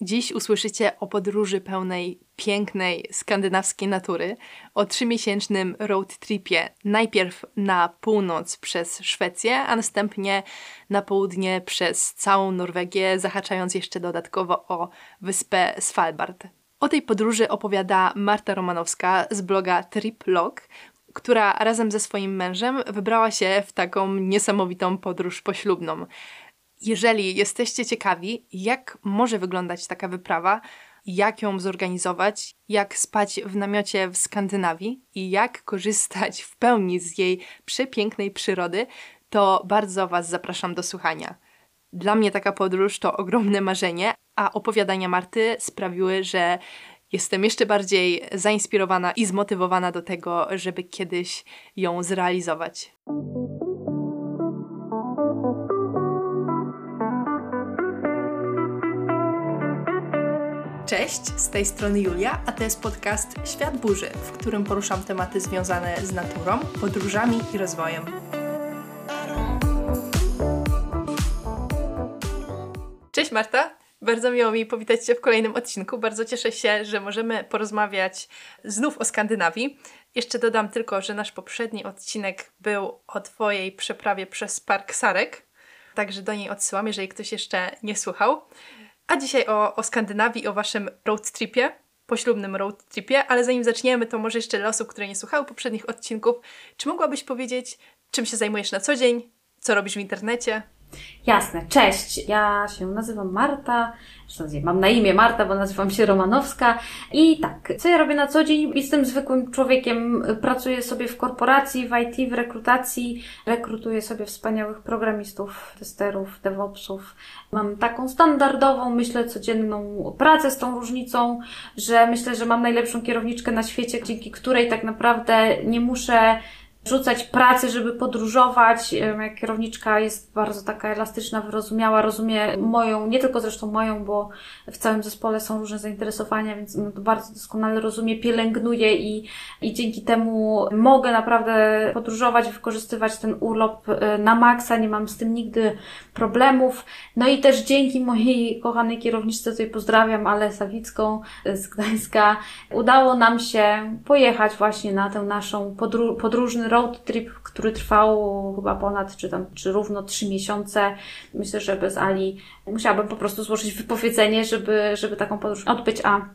Dziś usłyszycie o podróży pełnej pięknej skandynawskiej natury, o trzymiesięcznym road tripie, najpierw na północ przez Szwecję, a następnie na południe przez całą Norwegię, zahaczając jeszcze dodatkowo o wyspę Svalbard. O tej podróży opowiada Marta Romanowska z bloga Triplog, która razem ze swoim mężem wybrała się w taką niesamowitą podróż poślubną. Jeżeli jesteście ciekawi, jak może wyglądać taka wyprawa, jak ją zorganizować, jak spać w namiocie w Skandynawii i jak korzystać w pełni z jej przepięknej przyrody, to bardzo Was zapraszam do słuchania. Dla mnie taka podróż to ogromne marzenie, a opowiadania Marty sprawiły, że jestem jeszcze bardziej zainspirowana i zmotywowana do tego, żeby kiedyś ją zrealizować. Cześć, z tej strony Julia, a to jest podcast Świat Burzy, w którym poruszam tematy związane z naturą, podróżami i rozwojem. Cześć Marta, bardzo miło mi powitać Cię w kolejnym odcinku. Bardzo cieszę się, że możemy porozmawiać znów o Skandynawii. Jeszcze dodam tylko, że nasz poprzedni odcinek był o Twojej przeprawie przez Park Sarek, także do niej odsyłam, jeżeli ktoś jeszcze nie słuchał. A dzisiaj o, o Skandynawii, o waszym road tripie, poślubnym road tripie, ale zanim zaczniemy, to może jeszcze dla osób, które nie słuchały poprzednich odcinków, czy mogłabyś powiedzieć, czym się zajmujesz na co dzień, co robisz w internecie? Jasne, cześć. Ja się nazywam Marta, zresztą mam na imię Marta, bo nazywam się Romanowska. I tak, co ja robię na co dzień? Jestem zwykłym człowiekiem, pracuję sobie w korporacji, w IT, w rekrutacji, rekrutuję sobie wspaniałych programistów, testerów, DevOpsów. Mam taką standardową, myślę, codzienną pracę z tą różnicą, że myślę, że mam najlepszą kierowniczkę na świecie, dzięki której tak naprawdę nie muszę rzucać pracy, żeby podróżować. Jak kierowniczka jest bardzo taka elastyczna, wyrozumiała, rozumie moją, nie tylko zresztą moją, bo w całym zespole są różne zainteresowania, więc no to bardzo doskonale rozumie, pielęgnuje i, i dzięki temu mogę naprawdę podróżować, wykorzystywać ten urlop e, na maksa, nie mam z tym nigdy problemów. No i też dzięki mojej kochanej kierowniczce, tutaj pozdrawiam, Ale Sawicką z Gdańska, udało nam się pojechać właśnie na tę naszą podró podróżny road trip, który trwał chyba ponad, czy tam, czy równo trzy miesiące. Myślę, że bez Ali musiałabym po prostu złożyć wypowiedzenie, żeby, żeby taką podróż odbyć, a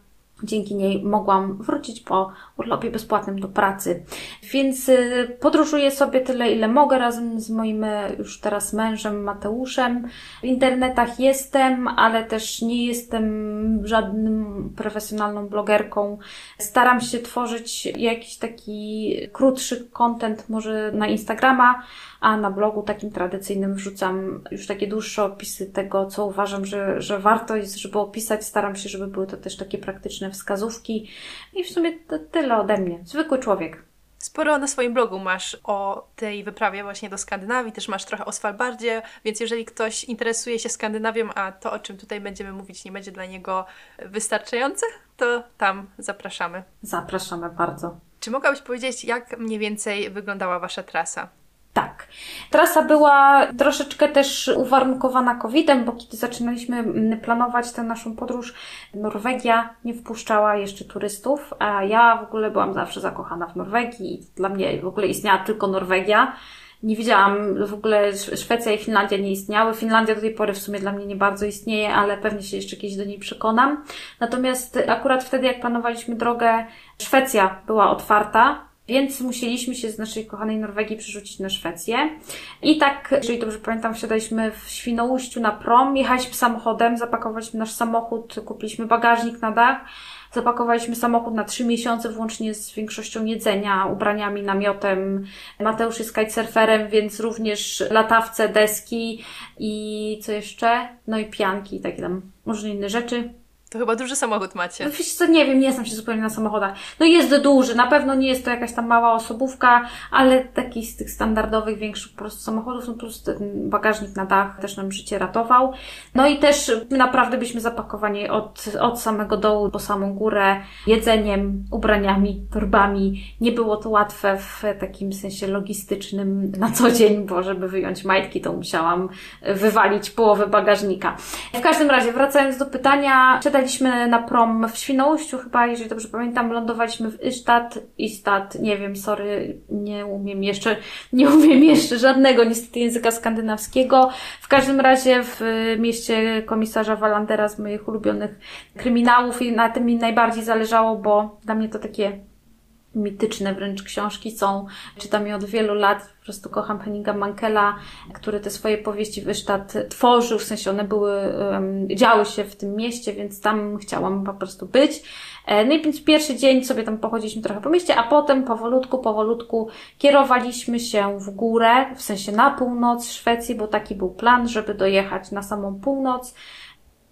Dzięki niej mogłam wrócić po urlopie bezpłatnym do pracy. Więc y, podróżuję sobie tyle, ile mogę razem z moim y, już teraz mężem Mateuszem. W internetach jestem, ale też nie jestem żadnym profesjonalną blogerką. Staram się tworzyć jakiś taki krótszy content może na Instagrama, a na blogu takim tradycyjnym wrzucam już takie dłuższe opisy tego, co uważam, że, że warto jest, żeby opisać. Staram się, żeby były to też takie praktyczne wskazówki. I w sumie to tyle ode mnie. Zwykły człowiek. Sporo na swoim blogu masz o tej wyprawie właśnie do Skandynawii, też masz trochę o Svalbardzie, więc jeżeli ktoś interesuje się Skandynawią, a to o czym tutaj będziemy mówić nie będzie dla niego wystarczające, to tam zapraszamy. Zapraszamy bardzo. Czy mogłabyś powiedzieć, jak mniej więcej wyglądała Wasza trasa? Tak. Trasa była troszeczkę też uwarunkowana COVID-em, bo kiedy zaczynaliśmy mm, planować tę naszą podróż, Norwegia nie wpuszczała jeszcze turystów, a ja w ogóle byłam zawsze zakochana w Norwegii i dla mnie w ogóle istniała tylko Norwegia. Nie widziałam, w ogóle Szwecja i Finlandia nie istniały. Finlandia do tej pory w sumie dla mnie nie bardzo istnieje, ale pewnie się jeszcze kiedyś do niej przekonam. Natomiast akurat wtedy, jak planowaliśmy drogę, Szwecja była otwarta, więc musieliśmy się z naszej kochanej Norwegii przerzucić na Szwecję. I tak, jeżeli dobrze pamiętam, wsiadaliśmy w Świnoujściu na prom, jechaliśmy samochodem, zapakowaliśmy nasz samochód, kupiliśmy bagażnik na dach, zapakowaliśmy samochód na trzy miesiące, włącznie z większością jedzenia, ubraniami, namiotem. Mateusz jest kitesurferem, więc również latawce, deski i co jeszcze? No i pianki, takie tam różne inne rzeczy. To chyba duży samochód macie. No wiesz co, nie wiem, nie znam się zupełnie na samochodach. No jest duży, na pewno nie jest to jakaś tam mała osobówka, ale taki z tych standardowych, większych po prostu samochodów, no prostu ten bagażnik na dach też nam życie ratował. No i też naprawdę byliśmy zapakowani od, od samego dołu po samą górę jedzeniem, ubraniami, torbami. Nie było to łatwe w takim sensie logistycznym na co dzień, bo żeby wyjąć majtki, to musiałam wywalić połowę bagażnika. W każdym razie, wracając do pytania, siadaliśmy na prom w Świnoujściu chyba, jeżeli dobrze pamiętam, lądowaliśmy w Istad, Istad, nie wiem, sorry, nie umiem jeszcze, nie umiem jeszcze żadnego niestety języka skandynawskiego. W każdym razie w mieście komisarza Walandera z moich ulubionych kryminałów i na tym mi najbardziej zależało, bo dla mnie to takie mityczne wręcz książki są. Czytam je od wielu lat. Po prostu kocham Henninga Mankela, który te swoje powieści Wysztat tworzył. W sensie one były, działy się w tym mieście, więc tam chciałam po prostu być. E, no i więc pierwszy dzień sobie tam pochodziliśmy trochę po mieście, a potem powolutku, powolutku kierowaliśmy się w górę, w sensie na północ Szwecji, bo taki był plan, żeby dojechać na samą północ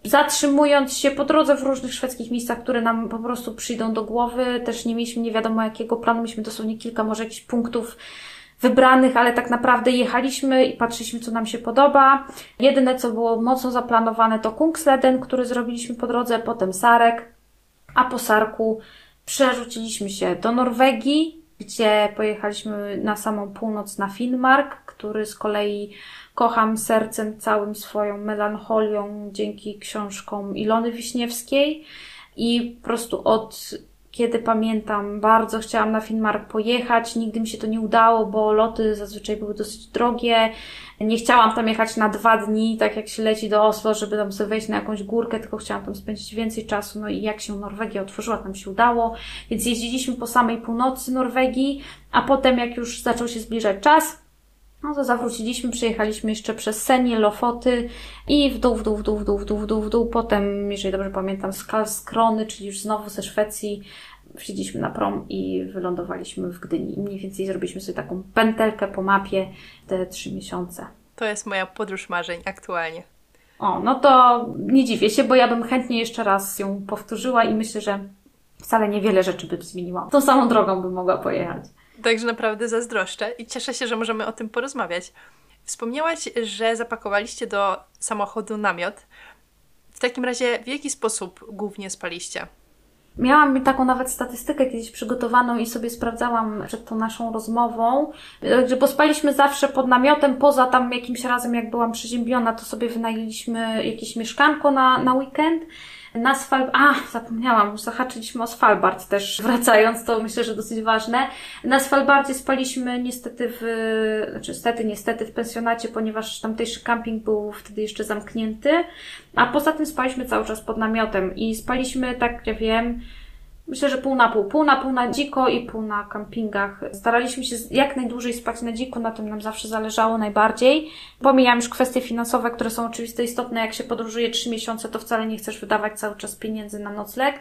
zatrzymując się po drodze w różnych szwedzkich miejscach, które nam po prostu przyjdą do głowy. Też nie mieliśmy nie wiadomo jakiego planu, mieliśmy dosłownie kilka może jakichś punktów wybranych, ale tak naprawdę jechaliśmy i patrzyliśmy, co nam się podoba. Jedyne, co było mocno zaplanowane, to Kungsleden, który zrobiliśmy po drodze, potem Sarek, a po Sarku przerzuciliśmy się do Norwegii, gdzie pojechaliśmy na samą północ na Finnmark, który z kolei kocham sercem całym swoją melancholią dzięki książkom Ilony Wiśniewskiej. I po prostu od kiedy pamiętam, bardzo chciałam na Finnmark pojechać, nigdy mi się to nie udało, bo loty zazwyczaj były dosyć drogie. Nie chciałam tam jechać na dwa dni, tak jak się leci do Oslo, żeby tam sobie wejść na jakąś górkę, tylko chciałam tam spędzić więcej czasu. No i jak się Norwegia otworzyła, tam się udało. Więc jeździliśmy po samej północy Norwegii, a potem jak już zaczął się zbliżać czas, no to zawróciliśmy, przejechaliśmy jeszcze przez Senie, Lofoty i w dół, w dół, w dół, w dół, w dół, w dół, w dół. Potem, jeżeli dobrze pamiętam, Skrony, czyli już znowu ze Szwecji, wsiedliśmy na prom i wylądowaliśmy w Gdyni. I mniej więcej zrobiliśmy sobie taką pętelkę po mapie te trzy miesiące. To jest moja podróż marzeń aktualnie. O, no to nie dziwię się, bo ja bym chętnie jeszcze raz ją powtórzyła i myślę, że wcale niewiele rzeczy bym zmieniła. Tą samą drogą bym mogła pojechać. Także naprawdę zazdroszczę i cieszę się, że możemy o tym porozmawiać. Wspomniałaś, że zapakowaliście do samochodu namiot. W takim razie, w jaki sposób głównie spaliście? Miałam taką nawet statystykę kiedyś przygotowaną i sobie sprawdzałam przed tą naszą rozmową, że pospaliśmy zawsze pod namiotem, poza tam jakimś razem, jak byłam przeziębiona, to sobie wynajęliśmy jakieś mieszkanko na, na weekend. Na Sval... A, zapomniałam, już zahaczyliśmy o Svalbard też, wracając, to myślę, że dosyć ważne. Na Svalbardzie spaliśmy niestety w... Znaczy, niestety, niestety w pensjonacie, ponieważ tamtejszy camping był wtedy jeszcze zamknięty. A poza tym spaliśmy cały czas pod namiotem i spaliśmy, tak ja wiem, Myślę, że pół na pół. Pół na pół na dziko i pół na kampingach. Staraliśmy się jak najdłużej spać na dziko, na tym nam zawsze zależało najbardziej. Pomijam już kwestie finansowe, które są oczywiście istotne. Jak się podróżuje trzy miesiące, to wcale nie chcesz wydawać cały czas pieniędzy na nocleg.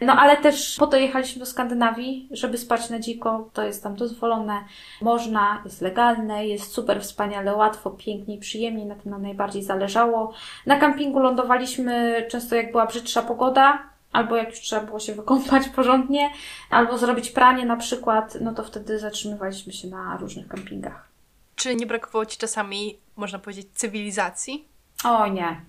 No ale też po to jechaliśmy do Skandynawii, żeby spać na dziko. To jest tam dozwolone, można, jest legalne, jest super wspaniale, łatwo, pięknie i przyjemnie. Na tym nam najbardziej zależało. Na kampingu lądowaliśmy często jak była brzydsza pogoda, albo jak już trzeba było się wykąpać porządnie, albo zrobić pranie na przykład, no to wtedy zatrzymywaliśmy się na różnych kampingach. Czy nie brakowało Ci czasami, można powiedzieć, cywilizacji? O nie.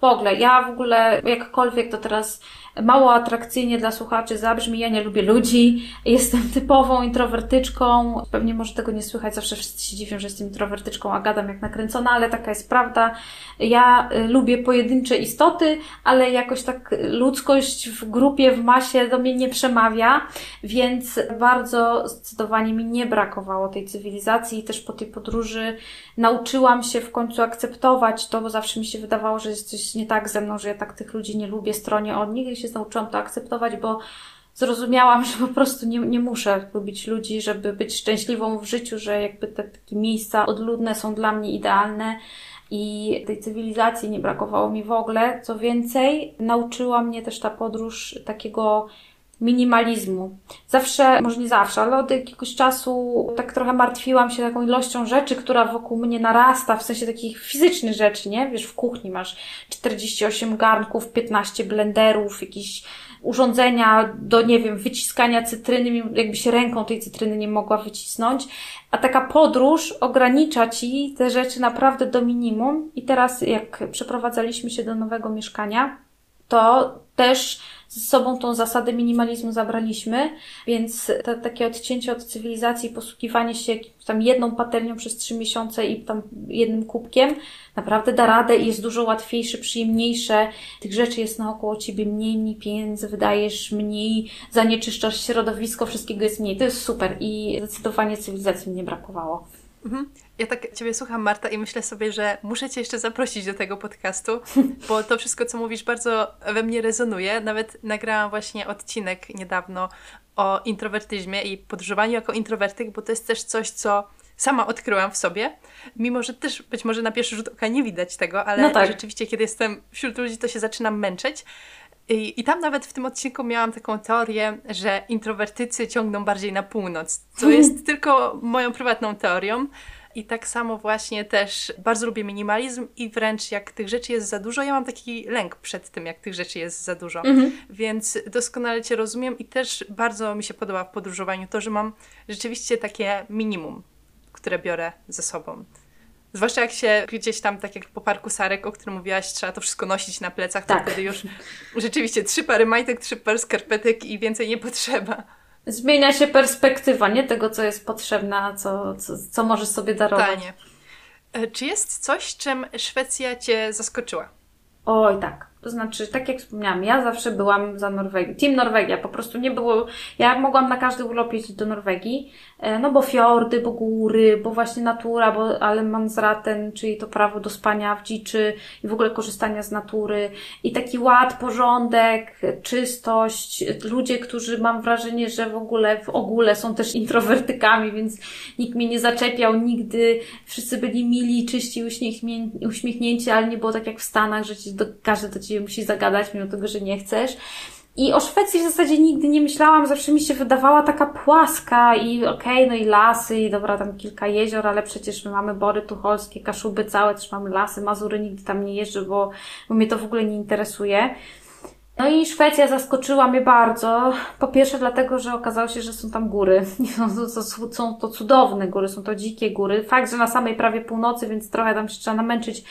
W ogóle, ja w ogóle jakkolwiek to teraz mało atrakcyjnie dla słuchaczy zabrzmi. Ja nie lubię ludzi, jestem typową introwertyczką. Pewnie może tego nie słychać, zawsze wszyscy się dziwią, że jestem introwertyczką, a gadam jak nakręcona, ale taka jest prawda. Ja y, lubię pojedyncze istoty, ale jakoś tak ludzkość w grupie, w masie do mnie nie przemawia, więc bardzo zdecydowanie mi nie brakowało tej cywilizacji i też po tej podróży nauczyłam się w końcu akceptować to, bo zawsze mi się wydawało, że jest coś nie tak ze mną, że ja tak tych ludzi nie lubię, stronie od nich się nauczyłam to akceptować, bo zrozumiałam, że po prostu nie, nie muszę lubić ludzi, żeby być szczęśliwą w życiu, że jakby te takie miejsca odludne są dla mnie idealne i tej cywilizacji nie brakowało mi w ogóle. Co więcej, nauczyła mnie też ta podróż takiego minimalizmu. Zawsze, może nie zawsze, ale od jakiegoś czasu tak trochę martwiłam się taką ilością rzeczy, która wokół mnie narasta, w sensie takich fizycznych rzeczy, nie? Wiesz, w kuchni masz 48 garnków, 15 blenderów, jakieś urządzenia do, nie wiem, wyciskania cytryny, jakby się ręką tej cytryny nie mogła wycisnąć. A taka podróż ogranicza ci te rzeczy naprawdę do minimum. I teraz, jak przeprowadzaliśmy się do nowego mieszkania, to też z sobą tą zasadę minimalizmu zabraliśmy, więc takie odcięcie od cywilizacji, posługiwanie się tam jedną patelnią przez trzy miesiące i tam jednym kubkiem naprawdę da radę i jest dużo łatwiejsze, przyjemniejsze. Tych rzeczy jest naokoło ciebie mniej, mniej pieniędzy wydajesz, mniej zanieczyszczasz środowisko, wszystkiego jest mniej. To jest super i zdecydowanie cywilizacji mnie brakowało. Mhm. Ja tak Ciebie słucham, Marta, i myślę sobie, że muszę Cię jeszcze zaprosić do tego podcastu, bo to wszystko, co mówisz, bardzo we mnie rezonuje. Nawet nagrałam właśnie odcinek niedawno o introwertyzmie i podróżowaniu jako introwertyk, bo to jest też coś, co sama odkryłam w sobie, mimo że też być może na pierwszy rzut oka nie widać tego, ale no tak. rzeczywiście, kiedy jestem wśród ludzi, to się zaczynam męczyć. I, I tam nawet w tym odcinku miałam taką teorię, że introwertycy ciągną bardziej na północ, co jest tylko moją prywatną teorią. I tak samo właśnie też bardzo lubię minimalizm i wręcz jak tych rzeczy jest za dużo, ja mam taki lęk przed tym, jak tych rzeczy jest za dużo. Mhm. Więc doskonale Cię rozumiem i też bardzo mi się podoba w podróżowaniu to, że mam rzeczywiście takie minimum, które biorę ze sobą. Zwłaszcza jak się gdzieś tam, tak jak po parku Sarek, o którym mówiłaś, trzeba to wszystko nosić na plecach, to tak. wtedy już rzeczywiście trzy pary majtek, trzy pary skarpetek i więcej nie potrzeba. Zmienia się perspektywa, nie tego, co jest potrzebne, a co, co, co możesz sobie darować. Totalnie. E, czy jest coś, czym Szwecja Cię zaskoczyła? Oj, tak. To znaczy, tak jak wspomniałam, ja zawsze byłam za Norwegią. Team Norwegia, po prostu nie było. Ja mogłam na każdy urlop jeździć do Norwegii, e, no bo fiordy, bo góry, bo właśnie natura, bo ale Mansraten, czyli to prawo do spania w dziczy i w ogóle korzystania z natury. I taki ład, porządek, czystość. Ludzie, którzy mam wrażenie, że w ogóle, w ogóle są też introwertykami, więc nikt mnie nie zaczepiał nigdy. Wszyscy byli mili, czyści, uśmiechnięci, ale nie było tak jak w Stanach, że każdy do ciebie ciebie musi zagadać, mimo tego, że nie chcesz. I o Szwecji w zasadzie nigdy nie myślałam, zawsze mi się wydawała taka płaska i okej, okay, no i lasy i dobra, tam kilka jezior, ale przecież my mamy Bory Tucholskie, Kaszuby całe, też mamy lasy, Mazury nigdy tam nie jeżdżę, bo, bo mnie to w ogóle nie interesuje. No i Szwecja zaskoczyła mnie bardzo. Po pierwsze dlatego, że okazało się, że są tam góry. Są to cudowne góry, są to dzikie góry. Fakt, że na samej prawie północy, więc trochę tam się trzeba namęczyć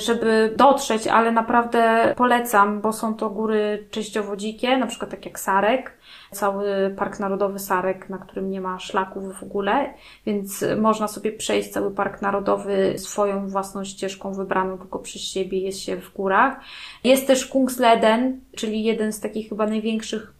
żeby dotrzeć, ale naprawdę polecam, bo są to góry częściowo dzikie, na przykład tak jak Sarek, cały Park Narodowy Sarek, na którym nie ma szlaków w ogóle, więc można sobie przejść cały Park Narodowy swoją własną ścieżką wybraną tylko przez siebie, jest się w górach. Jest też Kungsleden, czyli jeden z takich chyba największych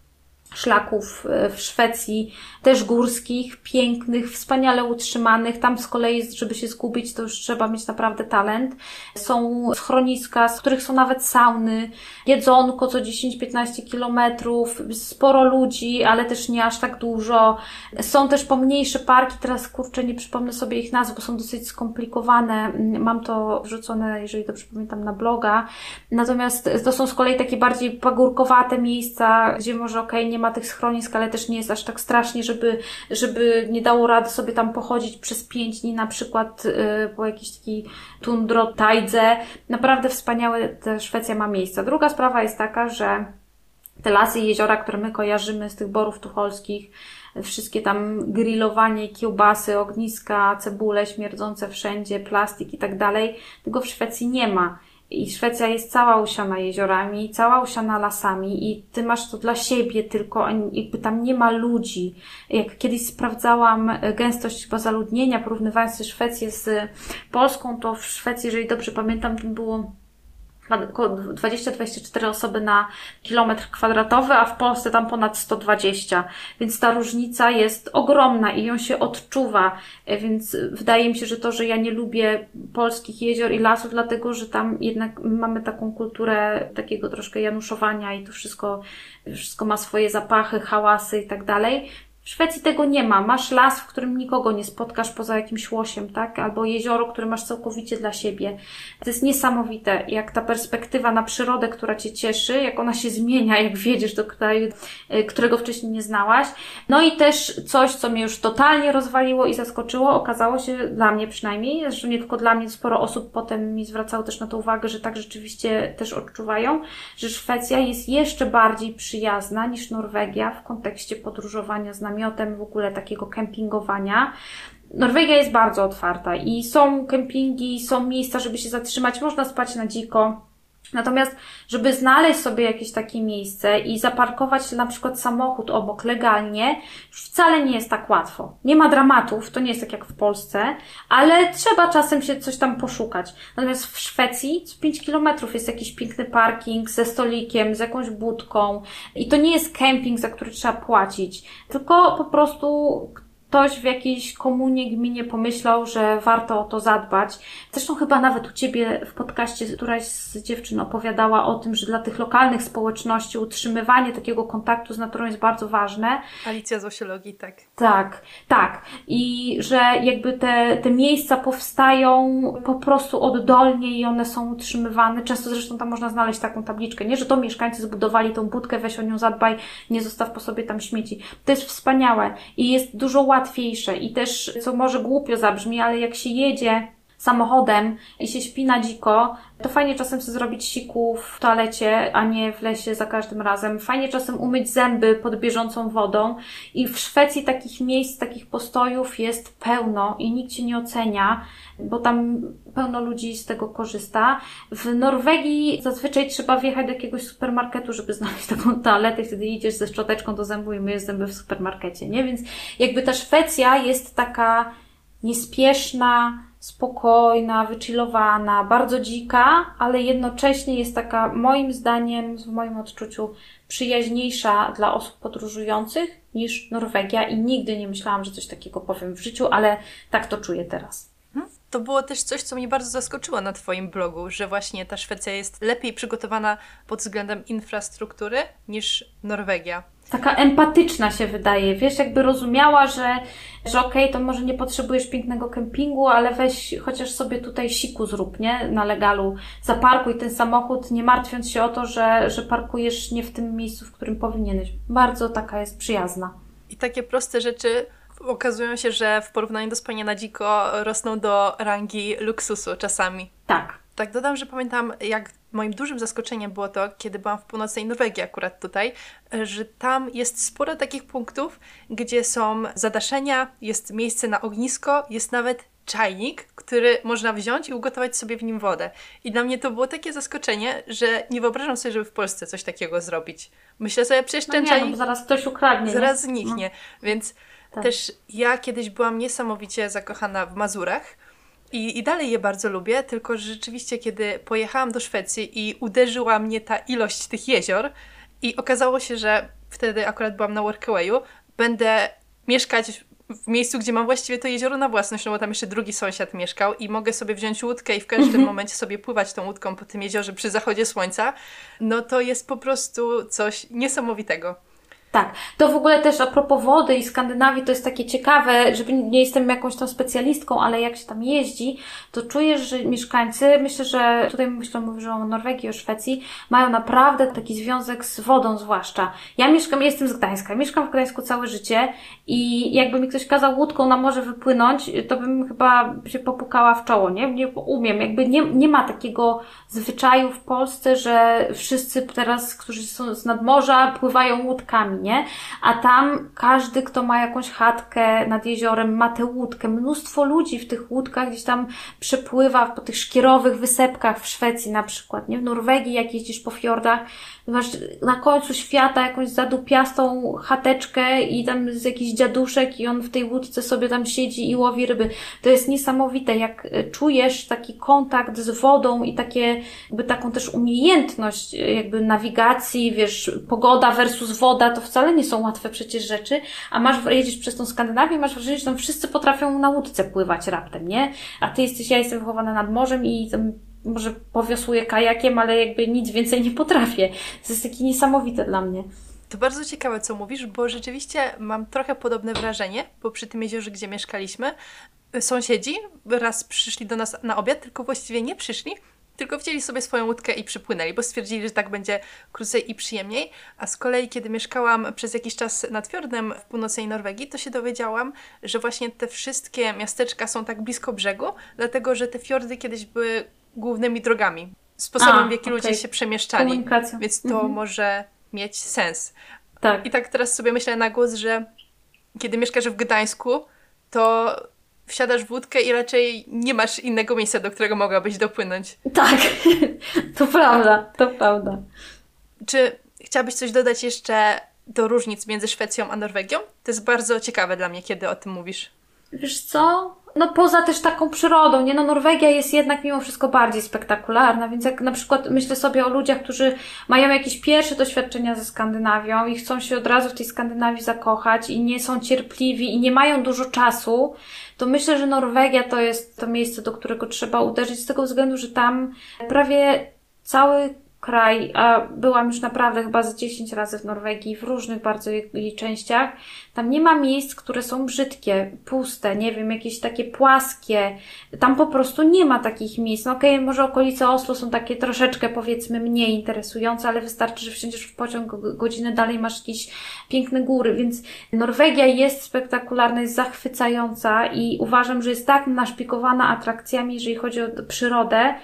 szlaków e, w Szwecji, też górskich, pięknych, wspaniale utrzymanych. Tam z kolei, żeby się zgubić, to już trzeba mieć naprawdę talent. Są schroniska, z których są nawet sauny, jedzonko co 10-15 kilometrów, sporo ludzi, ale też nie aż tak dużo. Są też pomniejsze parki, teraz kurczę, nie przypomnę sobie ich nazw, bo są dosyć skomplikowane. Mam to wrzucone, jeżeli dobrze pamiętam, na bloga. Natomiast to są z kolei takie bardziej pagórkowate miejsca, gdzie może okej, okay, nie ma tych schronisk, ale też nie jest aż tak strasznie, żeby, żeby nie dało rady sobie tam pochodzić przez pięć dni, na przykład yy, po jakiejś takiej tundro, tajdze. Naprawdę wspaniałe Szwecja ma miejsca. Druga sprawa jest taka, że te lasy i jeziora, które my kojarzymy z tych borów tucholskich, wszystkie tam grillowanie, kiełbasy, ogniska, cebule śmierdzące wszędzie, plastik i tak dalej, tego w Szwecji nie ma. I Szwecja jest cała usiana jeziorami, cała usiana lasami i ty masz to dla siebie tylko, jakby tam nie ma ludzi. Jak kiedyś sprawdzałam gęstość chyba zaludnienia, porównywając Szwecję z Polską, to w Szwecji, jeżeli dobrze pamiętam, to było 20-24 osoby na kilometr kwadratowy, a w Polsce tam ponad 120. Więc ta różnica jest ogromna i ją się odczuwa. E, więc wydaje mi się, że to, że ja nie lubię polskich jezior i lasów, dlatego, że tam jednak mamy taką kulturę takiego troszkę januszowania i to wszystko, wszystko ma swoje zapachy, hałasy i tak dalej. Szwecji tego nie ma. Masz las, w którym nikogo nie spotkasz poza jakimś łosiem, tak? Albo jezioro, które masz całkowicie dla siebie. To jest niesamowite, jak ta perspektywa na przyrodę, która cię cieszy, jak ona się zmienia, jak wiedziesz do kraju, y, którego wcześniej nie znałaś. No i też coś, co mnie już totalnie rozwaliło i zaskoczyło, okazało się, dla mnie przynajmniej, zresztą nie tylko dla mnie, sporo osób potem mi zwracało też na to uwagę, że tak rzeczywiście też odczuwają, że Szwecja jest jeszcze bardziej przyjazna niż Norwegia w kontekście podróżowania z namiotem, w ogóle takiego kempingowania. Norwegia jest bardzo otwarta i są kempingi, są miejsca, żeby się zatrzymać, można spać na dziko. Natomiast, żeby znaleźć sobie jakieś takie miejsce i zaparkować na przykład samochód obok legalnie, wcale nie jest tak łatwo. Nie ma dramatów, to nie jest tak jak w Polsce, ale trzeba czasem się coś tam poszukać. Natomiast w Szwecji co 5 kilometrów jest jakiś piękny parking ze stolikiem, z jakąś budką i to nie jest kemping, za który trzeba płacić, tylko po prostu ktoś w jakiejś komunie, gminie pomyślał, że warto o to zadbać. Zresztą chyba nawet u Ciebie w podcaście któraś z dziewczyn opowiadała o tym, że dla tych lokalnych społeczności utrzymywanie takiego kontaktu z naturą jest bardzo ważne. Alicja z Osiologii, tak. Tak, tak. I że jakby te, te miejsca powstają po prostu oddolnie i one są utrzymywane. Często zresztą tam można znaleźć taką tabliczkę, nie? Że to mieszkańcy zbudowali tą budkę, weź o nią zadbaj, nie zostaw po sobie tam śmieci. To jest wspaniałe i jest dużo łatwiej łatwiejsze i też, co może głupio zabrzmi, ale jak się jedzie samochodem i się śpi na dziko, to fajnie czasem sobie zrobić siku w toalecie, a nie w lesie za każdym razem. Fajnie czasem umyć zęby pod bieżącą wodą. I w Szwecji takich miejsc, takich postojów jest pełno i nikt cię nie ocenia, bo tam pełno ludzi z tego korzysta. W Norwegii zazwyczaj trzeba wjechać do jakiegoś supermarketu, żeby znaleźć taką toaletę, wtedy idziesz ze szczoteczką do zębu i myjesz zęby w supermarkecie, nie? Więc jakby ta Szwecja jest taka niespieszna, spokojna, wychillowana, bardzo dzika, ale jednocześnie jest taka, moim zdaniem, w moim odczuciu, przyjaźniejsza dla osób podróżujących niż Norwegia i nigdy nie myślałam, że coś takiego powiem w życiu, ale tak to czuję teraz. Mhm. To było też coś, co mnie bardzo zaskoczyło na Twoim blogu, że właśnie ta Szwecja jest lepiej przygotowana pod względem infrastruktury niż Norwegia taka empatyczna się wydaje, wiesz, jakby rozumiała, że, że okej, okay, to może nie potrzebujesz pięknego kempingu, ale weź chociaż sobie tutaj siku zrób, nie? Na legalu. Zaparkuj ten samochód, nie martwiąc się o to, że, że parkujesz nie w tym miejscu, w którym powinieneś. Bardzo taka jest przyjazna. I takie proste rzeczy okazują się, że w porównaniu do spania na dziko rosną do rangi luksusu czasami. Tak. Tak, dodam, że pamiętam, jak moim dużym zaskoczeniem było to, kiedy byłam w północnej Norwegii, akurat tutaj, że tam jest sporo takich punktów, gdzie są zadaszenia, jest miejsce na ognisko, jest nawet czajnik, który można wziąć i ugotować sobie w nim wodę. I dla mnie to było takie zaskoczenie, że nie wyobrażam sobie, żeby w Polsce coś takiego zrobić. Myślę sobie, przecież no ten nie, czajnik... No, zaraz ktoś ukradnie. Zaraz nie? zniknie. No. Więc tak. też ja kiedyś byłam niesamowicie zakochana w Mazurach, i, I dalej je bardzo lubię, tylko że rzeczywiście, kiedy pojechałam do Szwecji i uderzyła mnie ta ilość tych jezior, i okazało się, że wtedy akurat byłam na Workawayu, będę mieszkać w miejscu, gdzie mam właściwie to jezioro na własność, no bo tam jeszcze drugi sąsiad mieszkał i mogę sobie wziąć łódkę i w każdym mhm. momencie sobie pływać tą łódką po tym jeziorze przy zachodzie słońca, no to jest po prostu coś niesamowitego. Tak, to w ogóle też a propos wody i Skandynawii to jest takie ciekawe, żeby nie jestem jakąś tą specjalistką, ale jak się tam jeździ, to czujesz, że mieszkańcy, myślę, że tutaj myślę, mówię o Norwegii, o Szwecji, mają naprawdę taki związek z wodą zwłaszcza. Ja mieszkam, jestem z Gdańska, mieszkam w Gdańsku całe życie i jakby mi ktoś kazał łódką na morze wypłynąć, to bym chyba się popukała w czoło, nie? Nie umiem, jakby nie, nie ma takiego zwyczaju w Polsce, że wszyscy teraz, którzy są z nadmorza, pływają łódkami nie? A tam każdy, kto ma jakąś chatkę nad jeziorem, ma tę łódkę. Mnóstwo ludzi w tych łódkach gdzieś tam przepływa po tych szkierowych wysepkach w Szwecji na przykład, nie? W Norwegii, jak jeździsz po fiordach, masz na końcu świata jakąś zadupiastą chateczkę i tam jest jakiś dziaduszek i on w tej łódce sobie tam siedzi i łowi ryby. To jest niesamowite, jak e, czujesz taki kontakt z wodą i takie, jakby taką też umiejętność e, jakby nawigacji, wiesz, pogoda versus woda, to wcale nie są łatwe przecież rzeczy, a masz, jedziesz przez tą Skandynawię masz wrażenie, że tam wszyscy potrafią na łódce pływać raptem, nie? A ty jesteś, ja jestem wychowana nad morzem i tam może powiosłuję kajakiem, ale jakby nic więcej nie potrafię. To jest takie niesamowite dla mnie. To bardzo ciekawe, co mówisz, bo rzeczywiście mam trochę podobne wrażenie, bo przy tym jeziorze, gdzie mieszkaliśmy, sąsiedzi raz przyszli do nas na obiad, tylko właściwie nie przyszli, tylko wzięli sobie swoją łódkę i przypłynęli, bo stwierdzili, że tak będzie krócej i przyjemniej. A z kolei, kiedy mieszkałam przez jakiś czas nad fiordem w północnej Norwegii, to się dowiedziałam, że właśnie te wszystkie miasteczka są tak blisko brzegu, dlatego że te fiordy kiedyś były głównymi drogami, sposobem, A, w jaki okej. ludzie się przemieszczali. Więc to Mhm. może mieć sens. Tak. I tak teraz sobie myślę na głos, że kiedy mieszkasz w Gdańsku, to wsiadasz w łódkę i raczej nie masz innego miejsca, do którego mogłabyś dopłynąć. Tak, to prawda, to prawda. Czy chciałabyś coś dodać jeszcze do różnic między Szwecją a Norwegią? To jest bardzo ciekawe dla mnie, kiedy o tym mówisz. Wiesz co? No poza też taką przyrodą, nie? No Norwegia jest jednak mimo wszystko bardziej spektakularna, więc jak na przykład myślę sobie o ludziach, którzy mają jakieś pierwsze doświadczenia ze Skandynawią i chcą się od razu w tej Skandynawii zakochać i nie są cierpliwi i nie mają dużo czasu, to myślę, że Norwegia to jest to miejsce, do którego trzeba uderzyć z tego względu, że tam prawie cały kraj, a byłam już naprawdę chyba z 10 razy w Norwegii, w różnych bardzo jej, częściach, tam nie ma miejsc, które są brzydkie, puste, nie wiem, jakieś takie płaskie. Tam po prostu nie ma takich miejsc. No okej, może okolice Oslo są takie troszeczkę powiedzmy mniej interesujące, ale wystarczy, że wsiądziesz w pociąg go- godzinę dalej masz jakieś piękne góry, więc Norwegia jest spektakularna, jest zachwycająca i uważam, że jest tak naszpikowana atrakcjami, jeżeli chodzi o przyrodę,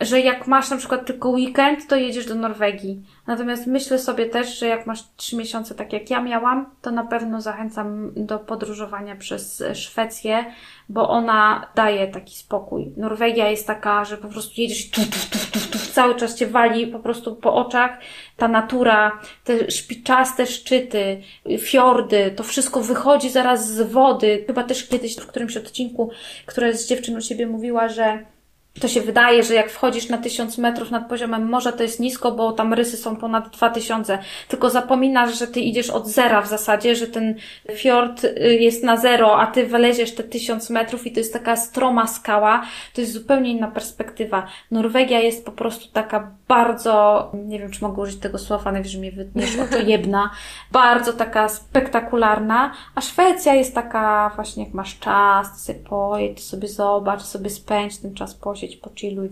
że jak masz na przykład tylko weekend, to jedziesz do Norwegii. Natomiast myślę sobie też, że jak masz trzy miesiące, tak jak ja miałam, to na pewno zachęcam do podróżowania przez Szwecję, bo ona daje taki spokój. Norwegia jest taka, że po prostu jedziesz tu, tu, tu, tu, tu, cały czas cię wali po prostu po oczach. Ta natura, te szpiczaste szczyty, fiordy, to wszystko wychodzi zaraz z wody. Chyba też kiedyś w którymś odcinku, która z dziewczyn u siebie mówiła, że to się wydaje, że jak wchodzisz na 1000 metrów nad poziomem morza, to jest nisko, bo tam rysy są ponad 2000. Tylko zapominasz, że ty idziesz od zera w zasadzie, że ten fiord y, jest na zero, a ty wyleziesz te 1000 metrów i to jest taka stroma skała. To jest zupełnie inna perspektywa. Norwegia jest po prostu taka bardzo, nie wiem czy mogę użyć tego słowa, najwyżej mnie wytniesz, oczojebna, bardzo taka spektakularna, a Szwecja jest taka właśnie jak masz czas, to sobie pojedź, sobie zobacz, sobie spędź ten czas, posiedź, pochilluj.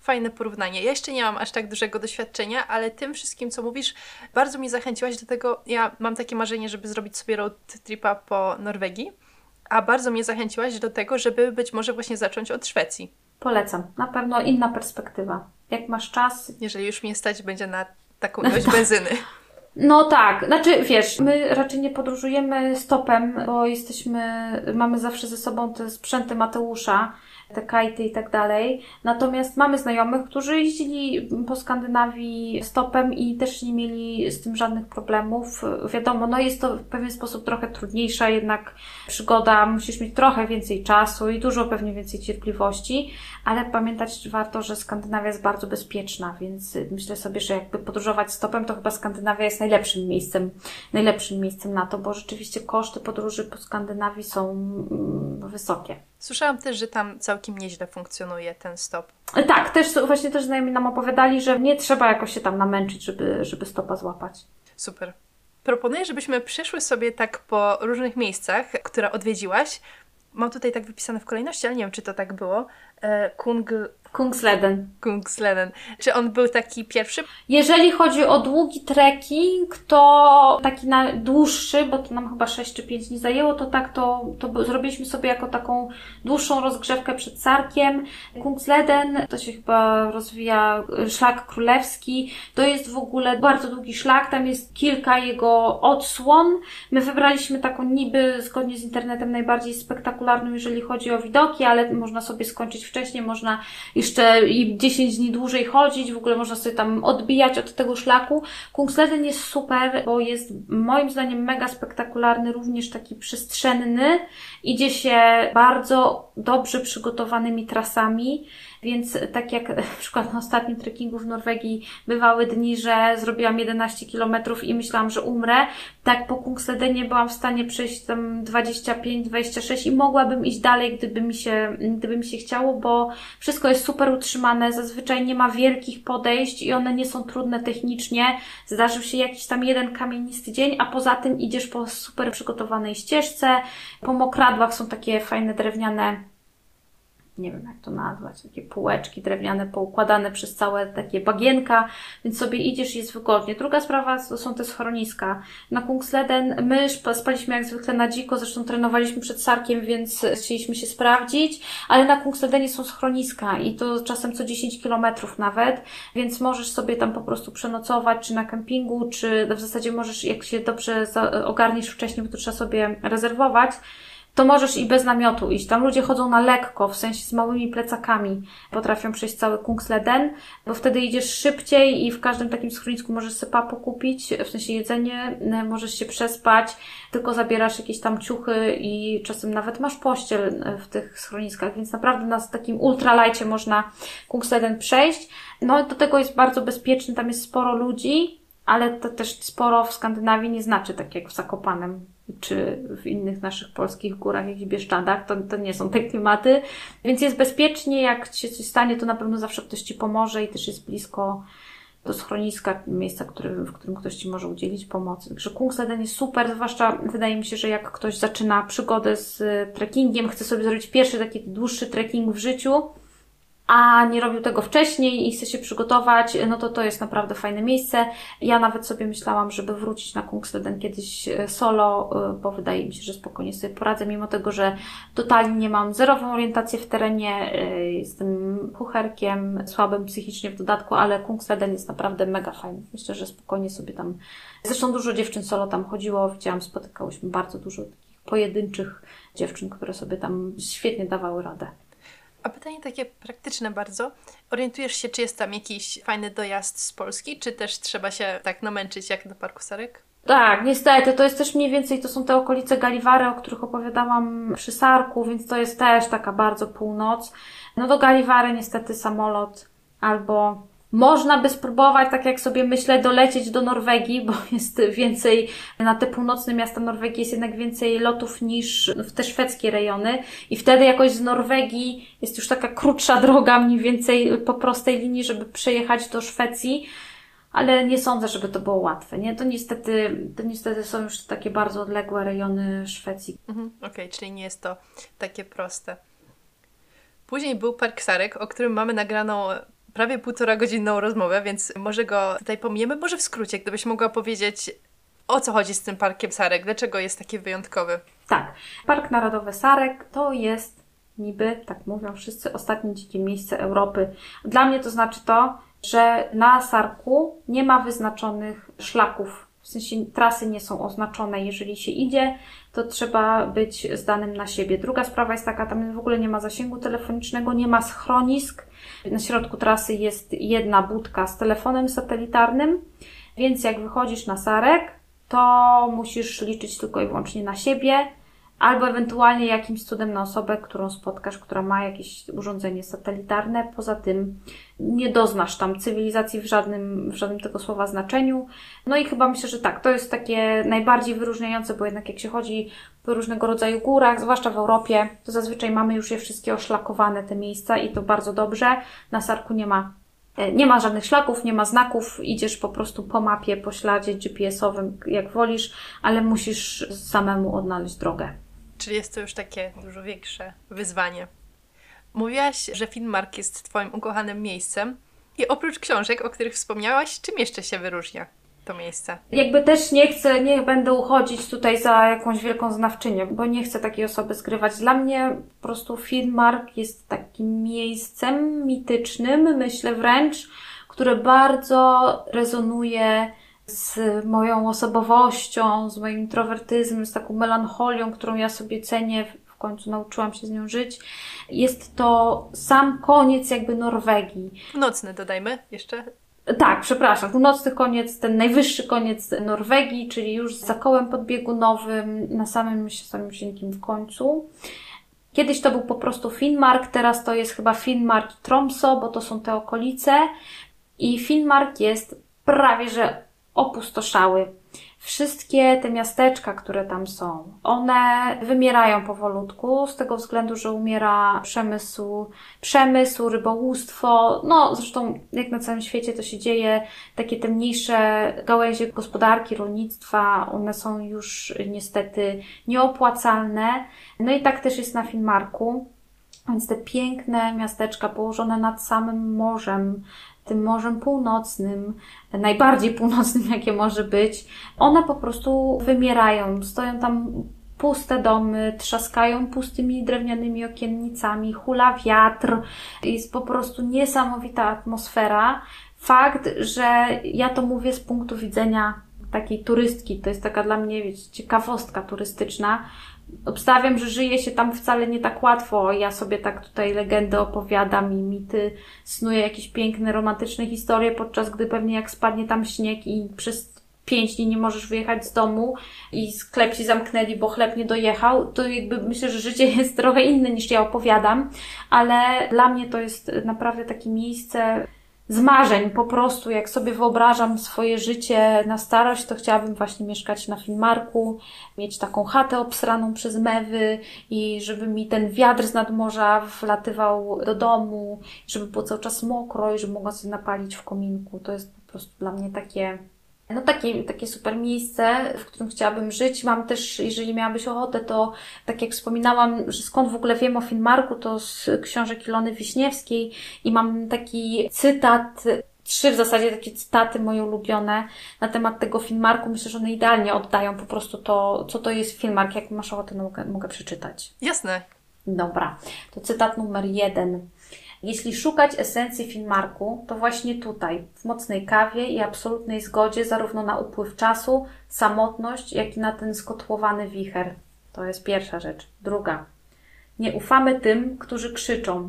Fajne porównanie. Ja jeszcze nie mam aż tak dużego doświadczenia, ale tym wszystkim, co mówisz, bardzo mi zachęciłaś do tego. Ja mam takie marzenie, żeby zrobić sobie road tripa po Norwegii, a bardzo mnie zachęciłaś do tego, żeby być może właśnie zacząć od Szwecji. Polecam. Na pewno inna perspektywa. Jak masz czas. Jeżeli już mnie stać będzie na taką ilość benzyny. No tak, znaczy wiesz, my raczej nie podróżujemy stopem, bo jesteśmy, mamy zawsze ze sobą te sprzęty Mateusza, te kajty i tak dalej. Natomiast mamy znajomych, którzy jeździli po Skandynawii stopem i też nie mieli z tym żadnych problemów. Wiadomo, no jest to w pewien sposób trochę trudniejsza jednak przygoda, musisz mieć trochę więcej czasu i dużo pewnie więcej cierpliwości, ale pamiętać warto, że Skandynawia jest bardzo bezpieczna, więc myślę sobie, że jakby podróżować stopem, to chyba Skandynawia jest najlepszym miejscem, najlepszym miejscem na to, bo rzeczywiście koszty podróży po Skandynawii są mm, wysokie. Słyszałam też, że tam całkiem nieźle funkcjonuje ten stop. Tak, też właśnie też znajomi nam opowiadali, że nie trzeba jakoś się tam namęczyć, żeby, żeby stopa złapać. Super. Proponuję, żebyśmy przeszły sobie tak po różnych miejscach, które odwiedziłaś. Mam tutaj tak wypisane w kolejności, ale nie wiem, czy to tak było. E, Kung, Kungsleden. Kungsleden. Czy on był taki pierwszy? Jeżeli chodzi o długi trekking, to taki na dłuższy, bo to nam chyba 6 czy 5 dni zajęło, to tak to, to zrobiliśmy sobie jako taką dłuższą rozgrzewkę przed Sarkiem. Kungsleden to się chyba rozwija y, szlak królewski. To jest w ogóle bardzo długi szlak, tam jest kilka jego odsłon. My wybraliśmy taką niby, zgodnie z internetem, najbardziej spektakularną, jeżeli chodzi o widoki, ale można sobie skończyć wcześniej, można jeszcze i 10 dni dłużej chodzić, w ogóle można sobie tam odbijać od tego szlaku. Kungsleden jest super, bo jest moim zdaniem mega spektakularny, również taki przestrzenny. Idzie się bardzo dobrze przygotowanymi trasami, więc tak jak na przykład na ostatnim trekkingu w Norwegii bywały dni, że zrobiłam 11 kilometrów i myślałam, że umrę, tak po Kungsledenie byłam w stanie przejść tam 25-26 i mogłabym iść dalej, gdyby mi, się, gdyby mi się chciało, bo wszystko jest super utrzymane, zazwyczaj nie ma wielkich podejść i one nie są trudne technicznie. Zdarzył się jakiś tam jeden kamienisty dzień, a poza tym idziesz po super przygotowanej ścieżce. Po mokradłach są takie fajne drewniane nie wiem jak to nazwać, takie półeczki drewniane poukładane przez całe takie bagienka, więc sobie idziesz i jest wygodnie. Druga sprawa to są te schroniska. Na Kungsleden my spaliśmy jak zwykle na dziko, zresztą trenowaliśmy przed Sarkiem, więc chcieliśmy się sprawdzić, ale na Kungsledenie są schroniska i to czasem co 10 kilometrów nawet, więc możesz sobie tam po prostu przenocować, czy na kempingu, czy w zasadzie możesz, jak się dobrze ogarniesz wcześniej, bo to trzeba sobie rezerwować, to możesz i bez namiotu iść. Tam ludzie chodzą na lekko, w sensie z małymi plecakami. Potrafią przejść cały Kungsleden, bo wtedy idziesz szybciej i w każdym takim schronisku możesz sypa pokupić, w sensie jedzenie, e, możesz się przespać, tylko zabierasz jakieś tam ciuchy i czasem nawet masz pościel e, w tych schroniskach, więc naprawdę na takim ultralajcie można Kungsleden przejść. No do tego jest bardzo bezpieczny, tam jest sporo ludzi, ale to też sporo w Skandynawii nie znaczy tak jak w Zakopanem czy w innych naszych polskich górach, jakichś Bieszczadach, to, to nie są te klimaty, więc jest bezpiecznie, jak się coś stanie, to na pewno zawsze ktoś Ci pomoże i też jest blisko do schroniska, miejsca, który, w którym ktoś Ci może udzielić pomocy. Także Kungsleden jest super, zwłaszcza wydaje mi się, że jak ktoś zaczyna przygodę z trekkingiem, chce sobie zrobić pierwszy taki dłuższy trekking w życiu, a nie robił tego wcześniej i chce się przygotować, no to to jest naprawdę fajne miejsce. Ja nawet sobie myślałam, żeby wrócić na Kungsleden kiedyś e, solo, e, bo wydaje mi się, że spokojnie sobie poradzę, mimo tego, że totalnie nie mam zerową orientację w terenie, e, jestem kucherkiem, słabym psychicznie w dodatku, ale Kungsleden jest naprawdę mega fajny. Myślę, że spokojnie sobie tam, zresztą dużo dziewczyn solo tam chodziło, widziałam, spotykałyśmy bardzo dużo takich pojedynczych dziewczyn, które sobie tam świetnie dawały radę. A pytanie takie praktyczne bardzo. Orientujesz się, czy jest tam jakiś fajny dojazd z Polski, czy też trzeba się tak namęczyć jak do Parku Sarek? Tak, niestety, to jest też mniej więcej, to są te okolice Galiwary, o których opowiadałam przy Sarku, więc to jest też taka bardzo północ. No do Galiwary niestety samolot albo można by spróbować, tak jak sobie myślę, dolecieć do Norwegii, bo jest więcej, na te północne miasta Norwegii jest jednak więcej lotów niż w te szwedzkie rejony i wtedy jakoś z Norwegii jest już taka krótsza droga mniej więcej po prostej linii, żeby przejechać do Szwecji, ale nie sądzę, żeby to było łatwe, nie? To niestety, to niestety są już takie bardzo odległe rejony Szwecji. Mhm, Okej, okay, czyli nie jest to takie proste. Później był Park Sarek, o którym mamy nagraną prawie półtora godzinną rozmowę, więc może go tutaj pomijemy. Może w skrócie, gdybyś mogła powiedzieć, o co chodzi z tym Parkiem Sarek, dlaczego jest taki wyjątkowy? Tak, Park Narodowy Sarek to jest niby, tak mówią wszyscy, ostatnie dzikie miejsce Europy. Dla mnie to znaczy to, że na Sarku nie ma wyznaczonych szlaków w sensie trasy nie są oznaczone. Jeżeli się idzie, to trzeba być zdanym na siebie. Druga sprawa jest taka, tam w ogóle nie ma zasięgu telefonicznego, nie ma schronisk. Na środku trasy jest jedna budka z telefonem satelitarnym, więc jak wychodzisz na Sarek, to musisz liczyć tylko i wyłącznie na siebie albo ewentualnie jakimś cudem na osobę, którą spotkasz, która ma jakieś urządzenie satelitarne. Poza tym nie doznasz tam cywilizacji w żadnym, w żadnym tego słowa znaczeniu. No i chyba myślę, że tak, to jest takie najbardziej wyróżniające, bo jednak jak się chodzi po różnego rodzaju górach, zwłaszcza w Europie, to zazwyczaj mamy już je wszystkie oszlakowane, te miejsca i to bardzo dobrze. Na Sarku nie ma e, nie ma żadnych szlaków, nie ma znaków, idziesz po prostu po mapie, po śladzie GPS-owym, jak wolisz, ale musisz samemu odnaleźć drogę. Czyli jest to już takie dużo większe wyzwanie. Mówiłaś, że Finnmark jest Twoim ukochanym miejscem i oprócz książek, o których wspomniałaś, czym jeszcze się wyróżnia to miejsce? Jakby też nie chcę, nie będę uchodzić tutaj za jakąś wielką znawczynię, bo nie chcę takiej osoby skrywać. Dla mnie po prostu Finnmark jest takim miejscem mitycznym, myślę wręcz, które bardzo rezonuje z moją osobowością, z moim introwertyzmem, z taką melancholią, którą ja sobie cenię, w końcu nauczyłam się z nią żyć. Jest to sam koniec jakby Norwegii. Nocny dodajmy jeszcze. Tak, przepraszam, północny koniec, ten najwyższy koniec Norwegii, czyli już za kołem podbiegunowym, na samym, samym w końcu. Kiedyś to był po prostu Finnmark, teraz to jest chyba Finnmark i Tromso, bo to są te okolice. I Finnmark jest prawie że opustoszały. Wszystkie te miasteczka, które tam są, one wymierają powolutku z tego względu, że umiera przemysł, przemysł, rybołówstwo. No, zresztą jak na całym świecie to się dzieje, takie te mniejsze gałęzie gospodarki, rolnictwa, one są już niestety nieopłacalne. No i tak też jest na Finnmarku. Więc te piękne miasteczka położone nad samym morzem, tym Morzem Północnym, najbardziej północnym, jakie może być, one po prostu wymierają. Stoją tam puste domy, trzaskają pustymi drewnianymi okiennicami, hula wiatr, jest po prostu niesamowita atmosfera. Fakt, że ja to mówię z punktu widzenia takiej turystki, to jest taka dla mnie wiecie, ciekawostka turystyczna, Obstawiam, że żyje się tam wcale nie tak łatwo. Ja sobie tak tutaj legendy opowiadam i mity, snuję jakieś piękne, romantyczne historie, podczas gdy pewnie jak spadnie tam śnieg i przez pięć dni nie możesz wyjechać z domu i sklep ci zamknęli, bo chleb nie dojechał, to jakby myślę, że życie jest trochę inne niż ja opowiadam, ale dla mnie to jest naprawdę takie miejsce, z marzeń po prostu, jak sobie wyobrażam swoje życie na starość, to chciałabym właśnie mieszkać na Finmarku, mieć taką chatę obsraną przez mewy i żeby mi ten wiatr z nadmorza wlatywał do domu, żeby było cały czas mokro i żeby mogła sobie napalić w kominku. To jest po prostu dla mnie takie no takie, takie super miejsce, w którym chciałabym żyć. Mam też, jeżeli miałabyś ochotę, to tak jak wspominałam, że skąd w ogóle wiem o Finmarku, to z książek Ilony Wiśniewskiej i mam taki cytat, trzy w zasadzie takie cytaty moje ulubione na temat tego Finmarku. Myślę, że one idealnie oddają po prostu to, co to jest Finmark. Jak masz ochotę, no mogę, mogę przeczytać. Jasne. Dobra. To cytat numer jeden. Jeśli szukać esencji Finmarku, to właśnie tutaj, w mocnej kawie i absolutnej zgodzie zarówno na upływ czasu, samotność, jak i na ten skotłowany wicher. To jest pierwsza rzecz. Druga. Nie ufamy tym, którzy krzyczą.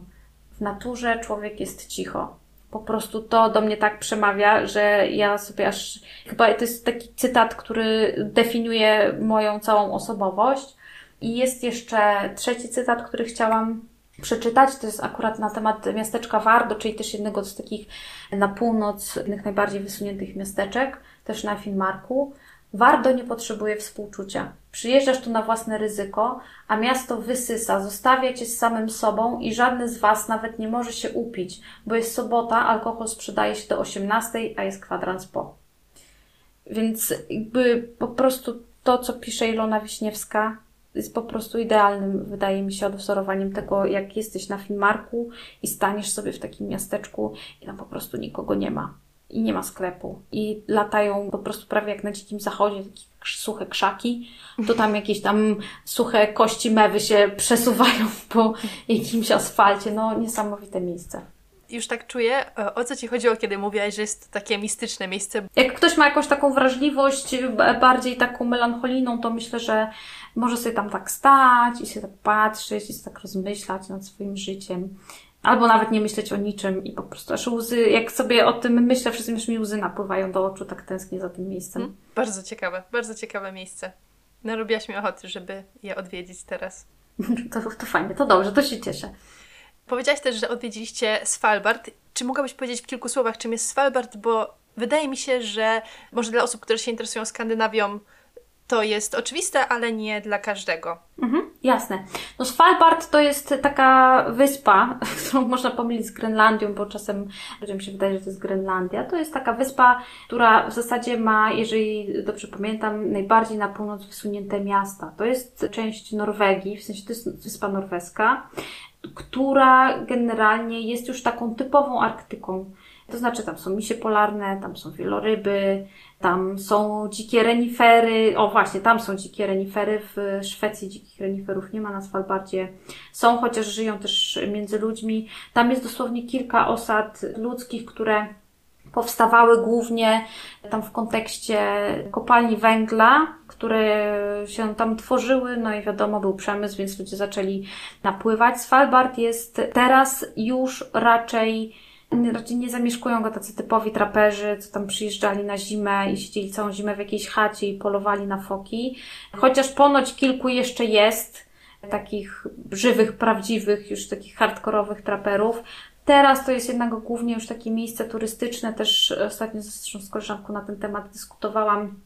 W naturze człowiek jest cicho. Po prostu to do mnie tak przemawia, że ja sobie aż. Chyba to jest taki cytat, który definiuje moją całą osobowość. I jest jeszcze trzeci cytat, który chciałam przeczytać. To jest akurat na temat miasteczka Wardo, czyli też jednego z takich na północ, jednych najbardziej wysuniętych miasteczek, też na Finmarku. Wardo nie potrzebuje współczucia. Przyjeżdżasz tu na własne ryzyko, a miasto wysysa, zostawia cię z samym sobą i żadny z was nawet nie może się upić, bo jest sobota, alkohol sprzedaje się do 18, a jest kwadrans po. Więc jakby po prostu to, co pisze Ilona Wiśniewska, jest po prostu idealnym, wydaje mi się, odwzorowaniem tego, jak jesteś na Finmarku i staniesz sobie w takim miasteczku i tam po prostu nikogo nie ma. I nie ma sklepu. I latają po prostu prawie jak na dzikim zachodzie, takie suche krzaki. To tam jakieś tam suche kości mewy się przesuwają po jakimś asfalcie. No, niesamowite miejsce już tak czuję, e, o co Ci chodziło, kiedy mówiłaś, że jest to takie mistyczne miejsce. Jak ktoś ma jakąś taką wrażliwość, bardziej taką melancholijną, to myślę, że może sobie tam tak stać i się tak patrzeć i się tak rozmyślać nad swoim życiem. Albo nawet nie myśleć o niczym i po prostu aż łzy, jak sobie o tym myślę, wszyscy już mi łzy napływają do oczu, tak tęsknię za tym miejscem. Hmm, bardzo ciekawe, bardzo ciekawe miejsce. Narobiłaś mi ochoty, żeby je odwiedzić teraz. to, to fajnie, to dobrze, to się cieszę. Powiedziałaś też, że odwiedziliście Svalbard. Czy mogłabyś powiedzieć w kilku słowach, czym jest Svalbard? Bo wydaje mi się, że może dla osób, które się interesują Skandynawią, to jest oczywiste, ale nie dla każdego. Mhm, jasne. No Svalbard to jest taka wyspa, którą można pomylić z Grenlandią, bo czasem ludziom się wydaje, że to jest Grenlandia. To jest taka wyspa, która w zasadzie ma, jeżeli dobrze pamiętam, najbardziej na północ wysunięte miasta. To jest część Norwegii, w sensie to jest wyspa norweska która generalnie jest już taką typową Arktyką. To znaczy, tam są misie polarne, tam są wieloryby, tam są dzikie renifery. O właśnie, tam są dzikie renifery. W Szwecji dzikich reniferów nie ma, na Svalbardzie są, chociaż żyją też między ludźmi. Tam jest dosłownie kilka osad ludzkich, które powstawały głównie tam w kontekście kopalni węgla, które się tam tworzyły, no i wiadomo, był przemysł, więc ludzie zaczęli napływać. Svalbard jest teraz już raczej raczej nie zamieszkują go tacy typowi traperzy, co tam przyjeżdżali na zimę i siedzieli całą zimę w jakiejś chacie i polowali na foki. Chociaż ponoć kilku jeszcze jest, takich żywych, prawdziwych, już takich hardkorowych traperów. Teraz to jest jednak głównie już takie miejsce turystyczne. Też ostatnio z koleżanką na ten temat dyskutowałam,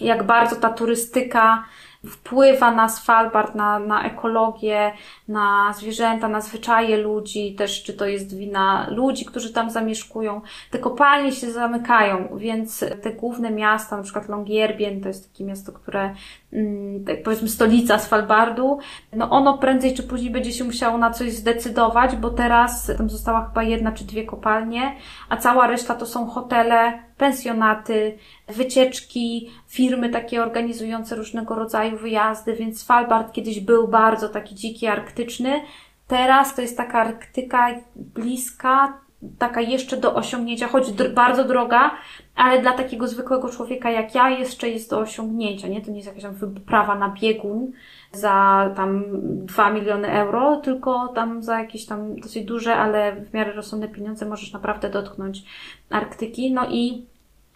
jak bardzo ta turystyka wpływa na Svalbard, na, na ekologię, na zwierzęta, na zwyczaje ludzi, też czy to jest wina ludzi, którzy tam zamieszkują. Te kopalnie się zamykają, więc te główne miasta, na przykład Longyearbyen, to jest takie miasto, które, mm, tak powiedzmy stolica Svalbardu, no ono prędzej czy później będzie się musiało na coś zdecydować, bo teraz tam została chyba jedna czy dwie kopalnie, a cała reszta to są hotele, pensjonaty, wycieczki, firmy takie organizujące różnego rodzaju wyjazdy, więc Svalbard kiedyś był bardzo taki dziki, arktyczny. Teraz to jest taka Arktyka bliska, taka jeszcze do osiągnięcia, choć bardzo droga, ale dla takiego zwykłego człowieka jak ja jeszcze jest do osiągnięcia, nie? To nie jest jakaś tam wyprawa na biegun za tam 2 miliony euro, tylko tam za jakieś tam dosyć duże, ale w miarę rozsądne pieniądze możesz naprawdę dotknąć Arktyki. No i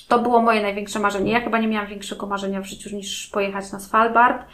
to było moje największe marzenie. Ja chyba nie miałam większego marzenia w życiu niż pojechać na Svalbard.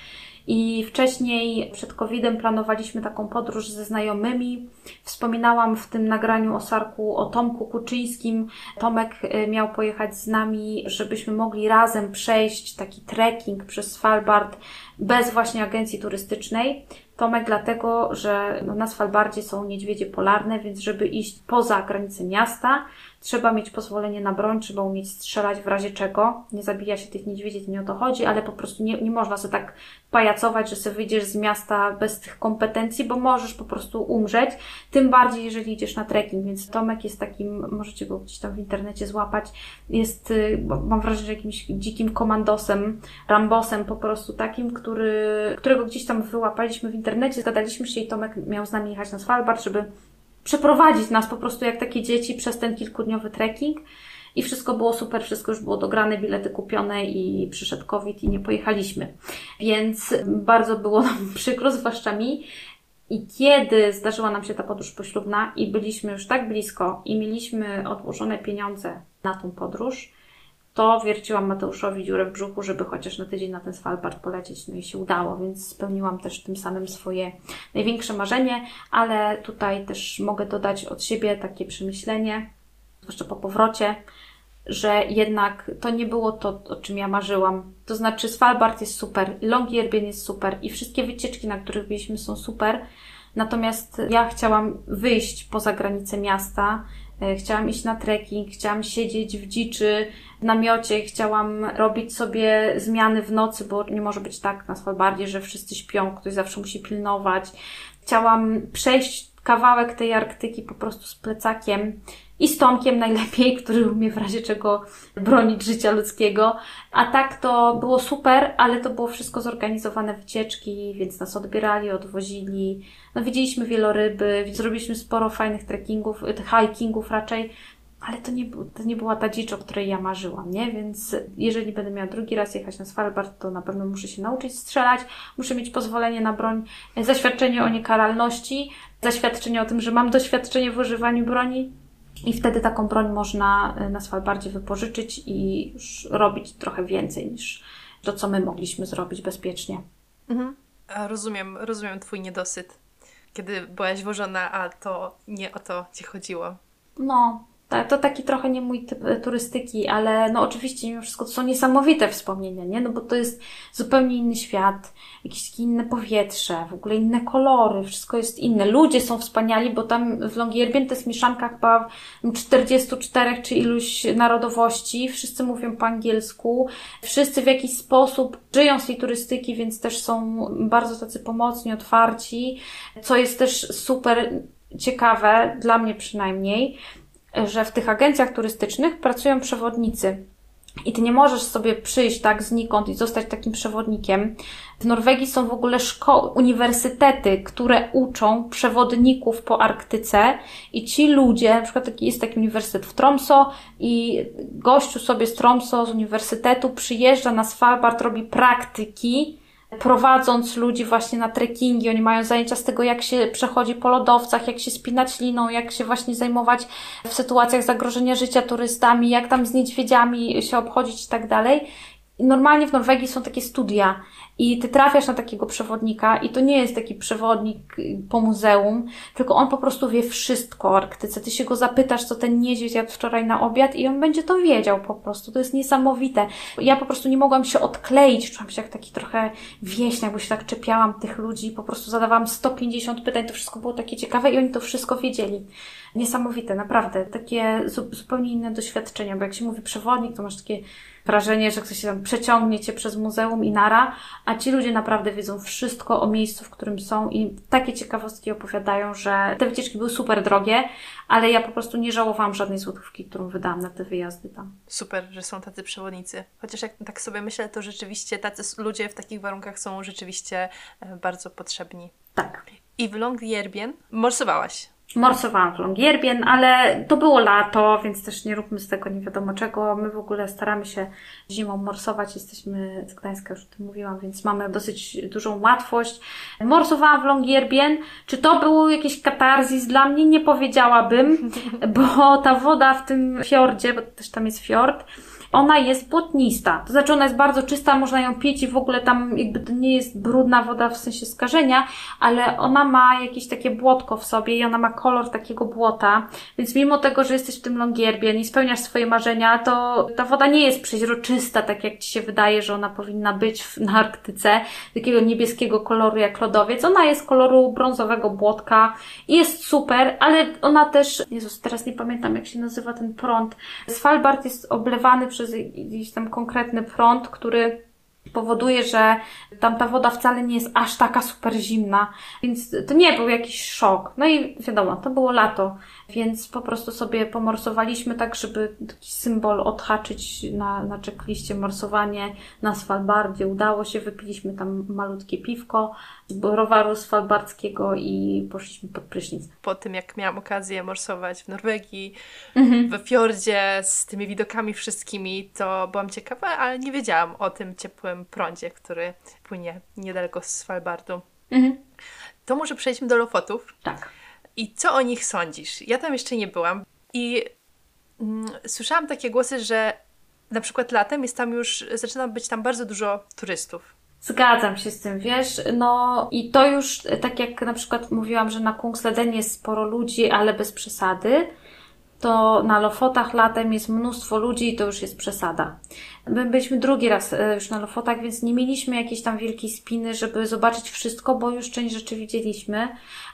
I wcześniej przed COVID-em planowaliśmy taką podróż ze znajomymi. Wspominałam w tym nagraniu o Sarku o Tomku Kuczyńskim. Tomek y, miał pojechać z nami, żebyśmy mogli razem przejść taki trekking przez Svalbard bez właśnie agencji turystycznej. Tomek dlatego, że no, na Svalbardzie są niedźwiedzie polarne, więc żeby iść poza granice miasta, Trzeba mieć pozwolenie na broń, trzeba umieć strzelać w razie czego. Nie zabija się tych niedźwiedzi, nie o to chodzi, ale po prostu nie, nie można sobie tak pajacować, że sobie wyjdziesz z miasta bez tych kompetencji, bo możesz po prostu umrzeć. Tym bardziej, jeżeli idziesz na trekking. Więc Tomek jest takim, możecie go gdzieś tam w internecie złapać, jest, y, mam wrażenie, że jakimś dzikim komandosem, rambosem po prostu takim, który, którego gdzieś tam wyłapaliśmy w internecie, zgadaliśmy się i Tomek miał z nami jechać na Svalbard, żeby przeprowadzić nas po prostu jak takie dzieci przez ten kilkudniowy trekking. I wszystko było super, wszystko już było dograne, bilety kupione i przyszedł COVID i nie pojechaliśmy. Więc bardzo było nam przykro, zwłaszcza mi. I kiedy zdarzyła nam się ta podróż poślubna i byliśmy już tak blisko i mieliśmy odłożone pieniądze na tą podróż, to wierciłam Mateuszowi dziurę w brzuchu, żeby chociaż na tydzień na ten Svalbard polecieć. No i się udało, więc spełniłam też tym samym swoje największe marzenie, ale tutaj też mogę dodać od siebie takie przemyślenie, zwłaszcza po powrocie, że jednak to nie było to, o czym ja marzyłam. To znaczy Svalbard jest super, Longyearbyen jest super i wszystkie wycieczki, na których byliśmy są super, natomiast ja chciałam wyjść poza granice miasta, chciałam iść na trekking, chciałam siedzieć w dziczy, w namiocie, chciałam robić sobie zmiany w nocy, bo nie może być tak na Svalbardzie, że wszyscy śpią, ktoś zawsze musi pilnować. Chciałam przejść kawałek tej Arktyki po prostu z plecakiem i z Tomkiem najlepiej, który umie w razie czego bronić życia ludzkiego. A tak to było super, ale to było wszystko zorganizowane wycieczki, więc nas odbierali, odwozili. No widzieliśmy wieloryby, zrobiliśmy sporo fajnych trekkingów, hikingów raczej, ale to nie, to nie była ta dzicz, o której ja marzyłam, nie? Więc jeżeli będę miała drugi raz jechać na Svalbard, to na pewno muszę się nauczyć strzelać, muszę mieć pozwolenie na broń, zaświadczenie o niekaralności, zaświadczenie o tym, że mam doświadczenie w używaniu broni, i wtedy taką broń można y, na Svalbardzie wypożyczyć i już robić trochę więcej niż to, co my mogliśmy zrobić bezpiecznie. Mhm. Rozumiem, rozumiem Twój niedosyt. Kiedy byłaś wożona, a to nie o to Ci chodziło. No, to taki trochę nie mój typ e, turystyki, ale no oczywiście mimo wszystko to są niesamowite wspomnienia, nie? No bo to jest zupełnie inny świat, jakieś inne powietrze, w ogóle inne kolory, wszystko jest inne. Ludzie są wspaniali, bo tam w Longyearbyen to jest mieszanka chyba 44 czy iluś narodowości, wszyscy mówią po angielsku, wszyscy w jakiś sposób żyją z tej turystyki, więc też są bardzo tacy pomocni, otwarci, co jest też super ciekawe, dla mnie przynajmniej, że w tych agencjach turystycznych pracują przewodnicy. I ty nie możesz sobie przyjść tak znikąd i zostać takim przewodnikiem. W Norwegii są w ogóle szkoły, uniwersytety, które uczą przewodników po Arktyce i ci ludzie, na przykład taki, jest taki uniwersytet w Tromso i gościu sobie z Tromso, z uniwersytetu przyjeżdża na Svalbard, robi praktyki prowadząc ludzi właśnie na trekkingi, oni mają zajęcia z tego, jak się przechodzi po lodowcach, jak się spinać liną, jak się właśnie zajmować w sytuacjach zagrożenia życia turystami, jak tam z niedźwiedziami się obchodzić i tak dalej. normalnie w Norwegii są takie studia i ty trafiasz na takiego przewodnika i to nie jest taki przewodnik y, po muzeum, tylko on po prostu wie wszystko o Arktyce. Ty się go zapytasz, co ten niedźwiedź jadł wczoraj na obiad i on będzie to wiedział po prostu. To jest niesamowite. Ja po prostu nie mogłam się odkleić, czułam się jak taki trochę wieśniak, bo się tak czepiałam tych ludzi, po prostu zadawałam 150 pytań, to wszystko było takie ciekawe i oni to wszystko wiedzieli. Niesamowite, naprawdę. Takie zupełnie inne doświadczenia, bo jak się mówi przewodnik, to masz takie wrażenie, że ktoś się tam przeciągnie cię przez muzeum i nara, a ci ludzie naprawdę wiedzą wszystko o miejscu, w którym są i takie ciekawostki opowiadają, że te wycieczki były super drogie, ale ja po prostu nie żałowałam żadnej złotówki, którą wydałam na te wyjazdy tam. Super, że są tacy przewodnicy. Chociaż jak tak sobie myślę, to rzeczywiście tacy ludzie w takich warunkach są rzeczywiście e, bardzo potrzebni. Tak. I w Longyearbyen morsowałaś. Morsowałam w Longyearbyen, ale to było lato, więc też nie róbmy z tego nie wiadomo czego. My w ogóle staramy się zimą morsować. Jesteśmy z Gdańska, już o tym mówiłam, więc mamy dosyć dużą łatwość. Morsowałam w Longyearbyen. Czy to było jakieś katarzis dla mnie? Nie powiedziałabym, bo ta woda w tym fiordzie, bo też tam jest fiord, ona jest błotnista. To znaczy ona jest bardzo czysta, można ją pić i w ogóle tam jakby to nie jest brudna woda w sensie skażenia, ale ona ma jakieś takie błotko w sobie i ona ma kolor takiego błota, więc mimo tego, że jesteś w tym Longyearbyen i spełniasz swoje marzenia, to ta woda nie jest przeźroczysta, tak jak Ci się wydaje, że ona powinna być na Arktyce, takiego niebieskiego koloru jak lodowiec. Ona jest koloru brązowego błotka i jest super, ale ona też, Jezus, teraz nie pamiętam jak się nazywa ten prąd. Svalbard jest oblewany przez przez jakiś tam konkretny prąd, który powoduje, że tam ta woda wcale nie jest aż taka super zimna, więc to nie był jakiś szok. No i wiadomo, to było lato, więc po prostu sobie pomorsowaliśmy tak, żeby taki symbol odhaczyć na, na checkliście morsowanie na Svalbardzie. Udało się, wypiliśmy tam malutkie piwko browaru svalbardzkiego i poszliśmy pod prysznic. Po tym, jak miałam okazję morsować w Norwegii, mhm. we fiordzie z tymi widokami wszystkimi, to byłam ciekawa, ale nie wiedziałam o tym ciepłym prądzie, który płynie niedaleko z Svalbardu. Mhm. To może przejdźmy do Lofotów. Tak. I co o nich sądzisz? Ja tam jeszcze nie byłam i mm, słyszałam takie głosy, że na przykład latem jest tam już, zaczyna być tam bardzo dużo turystów. Zgadzam się z tym, wiesz, no i to już, tak jak na przykład mówiłam, że na Kungsleden jest sporo ludzi, ale bez przesady, to na Lofotach latem jest mnóstwo ludzi i to już jest przesada. My byliśmy drugi raz e, już na Lofotach, więc nie mieliśmy jakiejś tam wielkiej spiny, żeby zobaczyć wszystko, bo już część rzeczy widzieliśmy,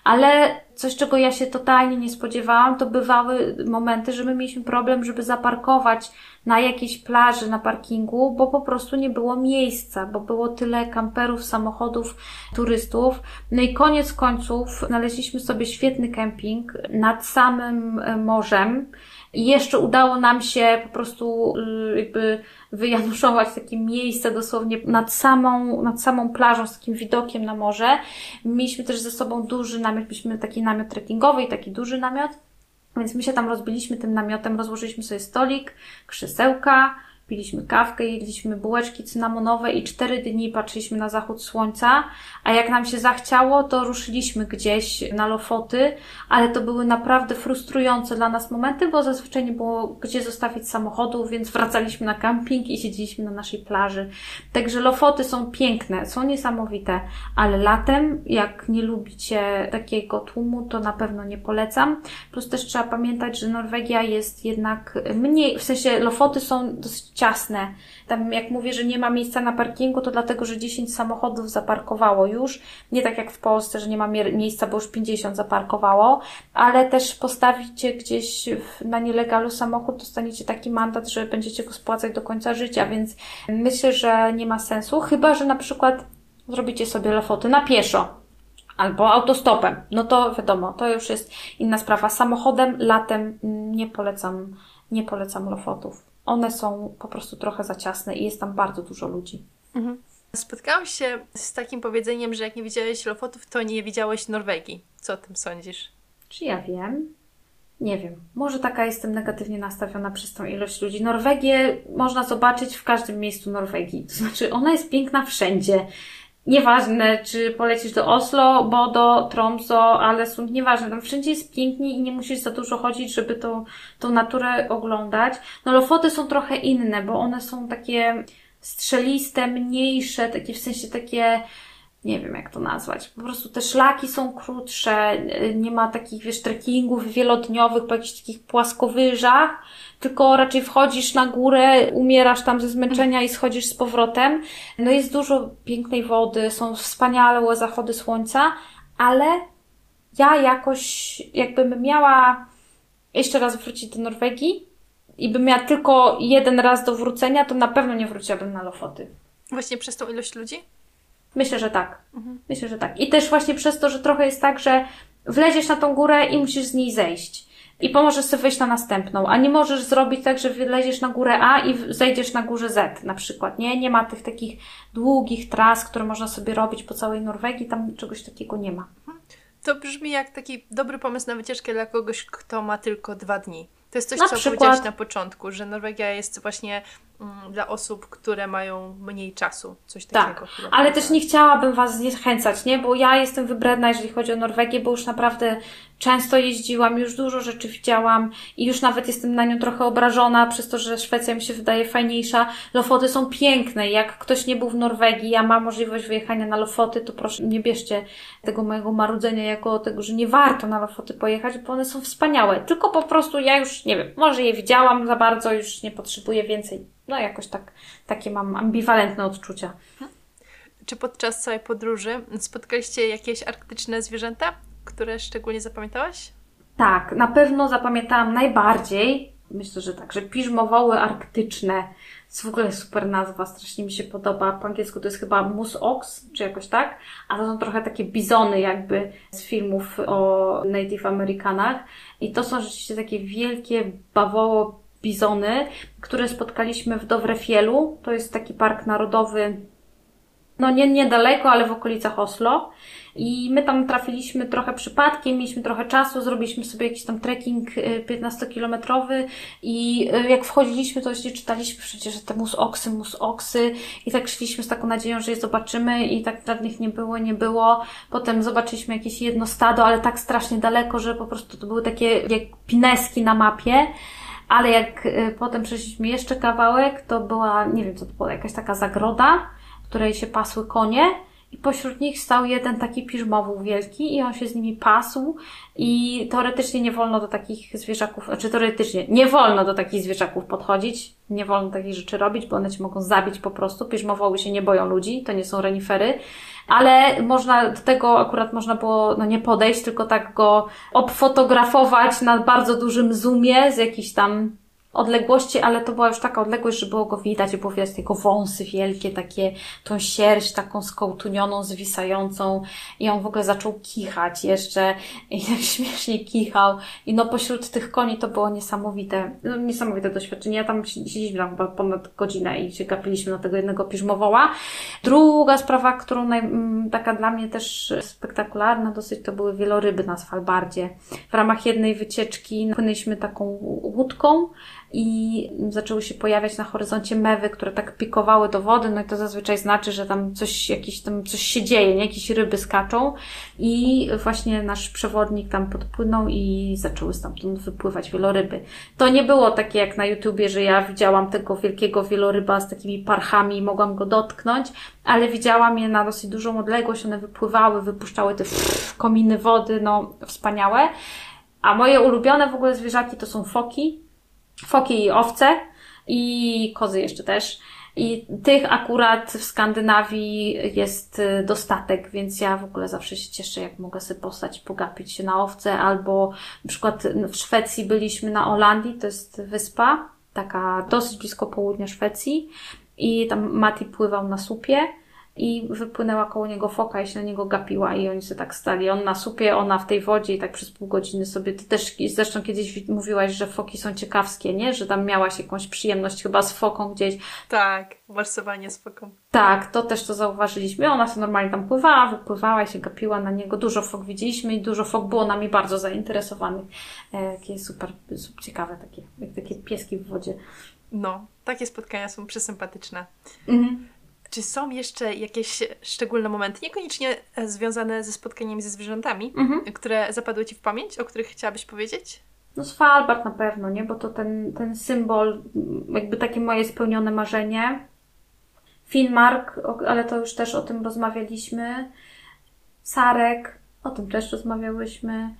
ale coś, czego ja się totalnie nie spodziewałam, to bywały momenty, że my mieliśmy problem, żeby zaparkować na jakiejś plaży, na parkingu, bo po prostu nie było miejsca, bo było tyle kamperów, samochodów, turystów. No i koniec końców znaleźliśmy sobie świetny kemping nad samym e, morzem. I jeszcze udało nam się po prostu y, jakby wyjanuszować takie miejsce dosłownie nad samą, nad samą plażą z takim widokiem na morze. Mieliśmy też ze sobą duży namiot, mieliśmy taki namiot trekkingowy i taki duży namiot. Więc my się tam rozbiliśmy tym namiotem, rozłożyliśmy sobie stolik, krzesełka, piliśmy kawkę, jedliśmy bułeczki cynamonowe i cztery dni patrzyliśmy na zachód słońca, a jak nam się zachciało, to ruszyliśmy gdzieś na Lofoty, ale to były naprawdę frustrujące dla nas momenty, bo zazwyczaj nie było gdzie zostawić samochodu, więc wracaliśmy na camping i siedzieliśmy na naszej plaży. Także Lofoty są piękne, są niesamowite, ale latem, jak nie lubicie takiego tłumu, to na pewno nie polecam. Plus też trzeba pamiętać, że Norwegia jest jednak mniej, w sensie Lofoty są dosyć ciasne. Tam jak mówię, że nie ma miejsca na parkingu, to dlatego, że 10 samochodów zaparkowało już. Nie tak jak w Polsce, że nie ma miejsca, bo już 50 zaparkowało, ale też postawicie gdzieś na nielegalu samochód, dostaniecie taki mandat, że będziecie go spłacać do końca życia, więc myślę, że nie ma sensu, chyba, że na przykład zrobicie sobie lofoty na pieszo, albo autostopem. No to wiadomo, to już jest inna sprawa. Samochodem, latem nie polecam, nie polecam lofotów one są po prostu trochę za ciasne i jest tam bardzo dużo ludzi. Mhm. Spotkałam się z takim powiedzeniem, że jak nie widziałeś Lofotów, to nie widziałeś Norwegii. Co o tym sądzisz? Czy ja wiem? Nie wiem. Może taka jestem negatywnie nastawiona przez tą ilość ludzi. Norwegię można zobaczyć w każdym miejscu Norwegii. To znaczy, ona jest piękna wszędzie. Nieważne, czy polecisz do Oslo, Bodo, Tromso, ale są nieważne. Tam wszędzie jest pięknie i nie musisz za dużo chodzić, żeby to, tą naturę oglądać. No Lofoty są trochę inne, bo one są takie strzeliste, mniejsze, takie w sensie takie, nie wiem jak to nazwać. Po prostu te szlaki są krótsze, nie ma takich, wiesz, trekkingów wielodniowych po jakichś takich płaskowyżach, tylko raczej wchodzisz na górę, umierasz tam ze zmęczenia i schodzisz z powrotem. No jest dużo pięknej wody, są wspaniałe zachody słońca, ale ja jakoś, jakbym miała jeszcze raz wrócić do Norwegii i bym miała tylko jeden raz do wrócenia, to na pewno nie wróciłabym na Lofoty. Właśnie przez tą ilość ludzi? Myślę, że tak. Mhm. Myślę, że tak. I też właśnie przez to, że trochę jest tak, że wleziesz na tą górę i musisz z niej zejść. I pomożesz sobie wejść na następną, a nie możesz zrobić tak, że wyleziesz na górę A i zejdziesz na górze Z na przykład. Nie, nie ma tych takich długich tras, które można sobie robić po całej Norwegii, tam czegoś takiego nie ma. To brzmi jak taki dobry pomysł na wycieczkę dla kogoś, kto ma tylko dwa dni. To jest coś, na co przykład... powiedziałaś na początku, że Norwegia jest właśnie dla osób, które mają mniej czasu. Coś takiego. Tak, ale też nie chciałabym Was zniechęcać, nie? Bo ja jestem wybredna, jeżeli chodzi o Norwegię, bo już naprawdę często jeździłam, już dużo rzeczy widziałam i już nawet jestem na nią trochę obrażona przez to, że Szwecja mi się wydaje fajniejsza. Lofoty są piękne. Jak ktoś nie był w Norwegii, a ma możliwość wyjechania na Lofoty, to proszę nie bierzcie tego mojego marudzenia jako tego, że nie warto na Lofoty pojechać, bo one są wspaniałe. Tylko po prostu ja już, nie wiem, może je widziałam za bardzo, już nie potrzebuję więcej. No jakoś tak, takie mam ambiwalentne odczucia. Czy podczas całej podróży spotkaliście jakieś arktyczne zwierzęta? które szczególnie zapamiętałaś? Tak, na pewno zapamiętałam najbardziej, myślę, że tak, że piżmowały arktyczne. To jest w ogóle super nazwa, strasznie mi się podoba. Po angielsku to jest chyba mus ox, czy jakoś tak, a to są trochę takie bizony jakby z filmów o Native Amerykanach. I to są rzeczywiście takie wielkie bawoło bizony, które spotkaliśmy w Dovrefielu. To jest taki park narodowy no nie niedaleko, ale w okolicach Oslo. I my tam trafiliśmy trochę przypadkiem, mieliśmy trochę czasu, zrobiliśmy sobie jakiś tam trekking 15-kilometrowy y, i y, jak wchodziliśmy, to jeszcze czytaliśmy przecież, że te mus oksy, mus oksy i tak szliśmy z taką nadzieją, że je zobaczymy i tak żadnych nie było, nie było. Potem zobaczyliśmy jakieś jedno stado, ale tak strasznie daleko, że po prostu to były takie jak pineski na mapie. Ale jak y, potem przeszliśmy jeszcze kawałek, to była, nie wiem co to była, jakaś taka zagroda, której się pasły konie i pośród nich stał jeden taki piżmowół wielki i on się z nimi pasł i teoretycznie nie wolno do takich zwierzaków, znaczy teoretycznie nie wolno do takich zwierzaków podchodzić, nie wolno takich rzeczy robić, bo one cię mogą zabić po prostu. Piżmowoły się nie boją ludzi, to nie są renifery, ale można, do tego akurat można było, no nie podejść, tylko tak go obfotografować na bardzo dużym zoomie z jakichś tam odległości, ale to była już taka odległość, że było go widać, było widać jego wąsy wielkie, takie, tą sierść taką skołtunioną, zwisającą i on w ogóle zaczął kichać jeszcze i tak śmiesznie kichał i no pośród tych koni to było niesamowite, no, niesamowite doświadczenie. Ja tam siedzieliśmy tam chyba ponad godzinę i się gapiliśmy na tego jednego piżmowoła. Druga sprawa, którą naj, mm, taka dla mnie też spektakularna dosyć, to były wieloryby na Svalbardzie. W ramach jednej wycieczki płynęliśmy taką łódką, i zaczęły się pojawiać na horyzoncie mewy, które tak pikowały do wody, no i to zazwyczaj znaczy, że tam coś, jakiś, tam coś się dzieje, nie? Jakieś ryby skaczą i właśnie nasz przewodnik tam podpłynął i zaczęły stamtąd wypływać wieloryby. To nie było takie jak na YouTubie, że ja widziałam tego wielkiego wieloryba z takimi parchami i mogłam go dotknąć, ale widziałam je na dosyć dużą odległość, one wypływały, wypuszczały te kominy wody, no wspaniałe. A moje ulubione w ogóle zwierzaki to są foki, foki i owce i kozy jeszcze też. I tych akurat w Skandynawii jest y, dostatek, więc ja w ogóle zawsze się cieszę, jak mogę sobie postać, pogapić się na owce, albo na przykład w Szwecji byliśmy na Olandii, to jest wyspa, taka dosyć blisko południa Szwecji i tam Mati pływał na słupie i wypłynęła koło niego foka i się na niego gapiła i oni sobie tak stali. On na supie, ona w tej wodzie i tak przez pół godziny sobie, ty też zresztą kiedyś mówiłaś, że foki są ciekawskie, nie? Że tam miałaś jakąś przyjemność chyba z foką gdzieś. Tak, warsowanie z foką. Tak, to też to zauważyliśmy. Ona sobie normalnie tam pływała, wypływała i się gapiła na niego. Dużo fok widzieliśmy i dużo fok było nami bardzo zainteresowanych. E, takie super, super ciekawe, takie, jak takie pieski w wodzie. No, takie spotkania są przesympatyczne. Mhm. Czy są jeszcze jakieś szczególne momenty, niekoniecznie e, związane ze spotkaniami ze zwierzętami, mhm. które zapadły Ci w pamięć, o których chciałabyś powiedzieć? No Svalbard na pewno, nie? Bo to ten, ten symbol, jakby takie moje spełnione marzenie. Filmark, ale to już też o tym rozmawialiśmy. Sarek, o tym też rozmawiałyśmy.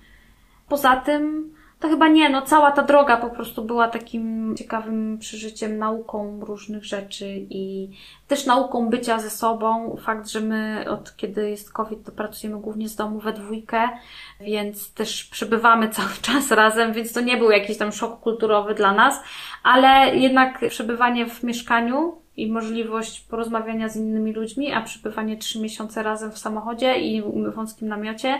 Poza tym, to chyba nie, no cała ta droga po prostu była takim ciekawym przeżyciem, nauką różnych rzeczy i też nauką bycia ze sobą. Fakt, że my od kiedy jest COVID, to pracujemy głównie z domu we dwójkę, więc też przebywamy cały czas razem, więc to nie był jakiś tam szok kulturowy dla nas, ale jednak przebywanie w mieszkaniu i możliwość porozmawiania z innymi ludźmi, a przebywanie trzy miesiące razem w samochodzie i w wąskim namiocie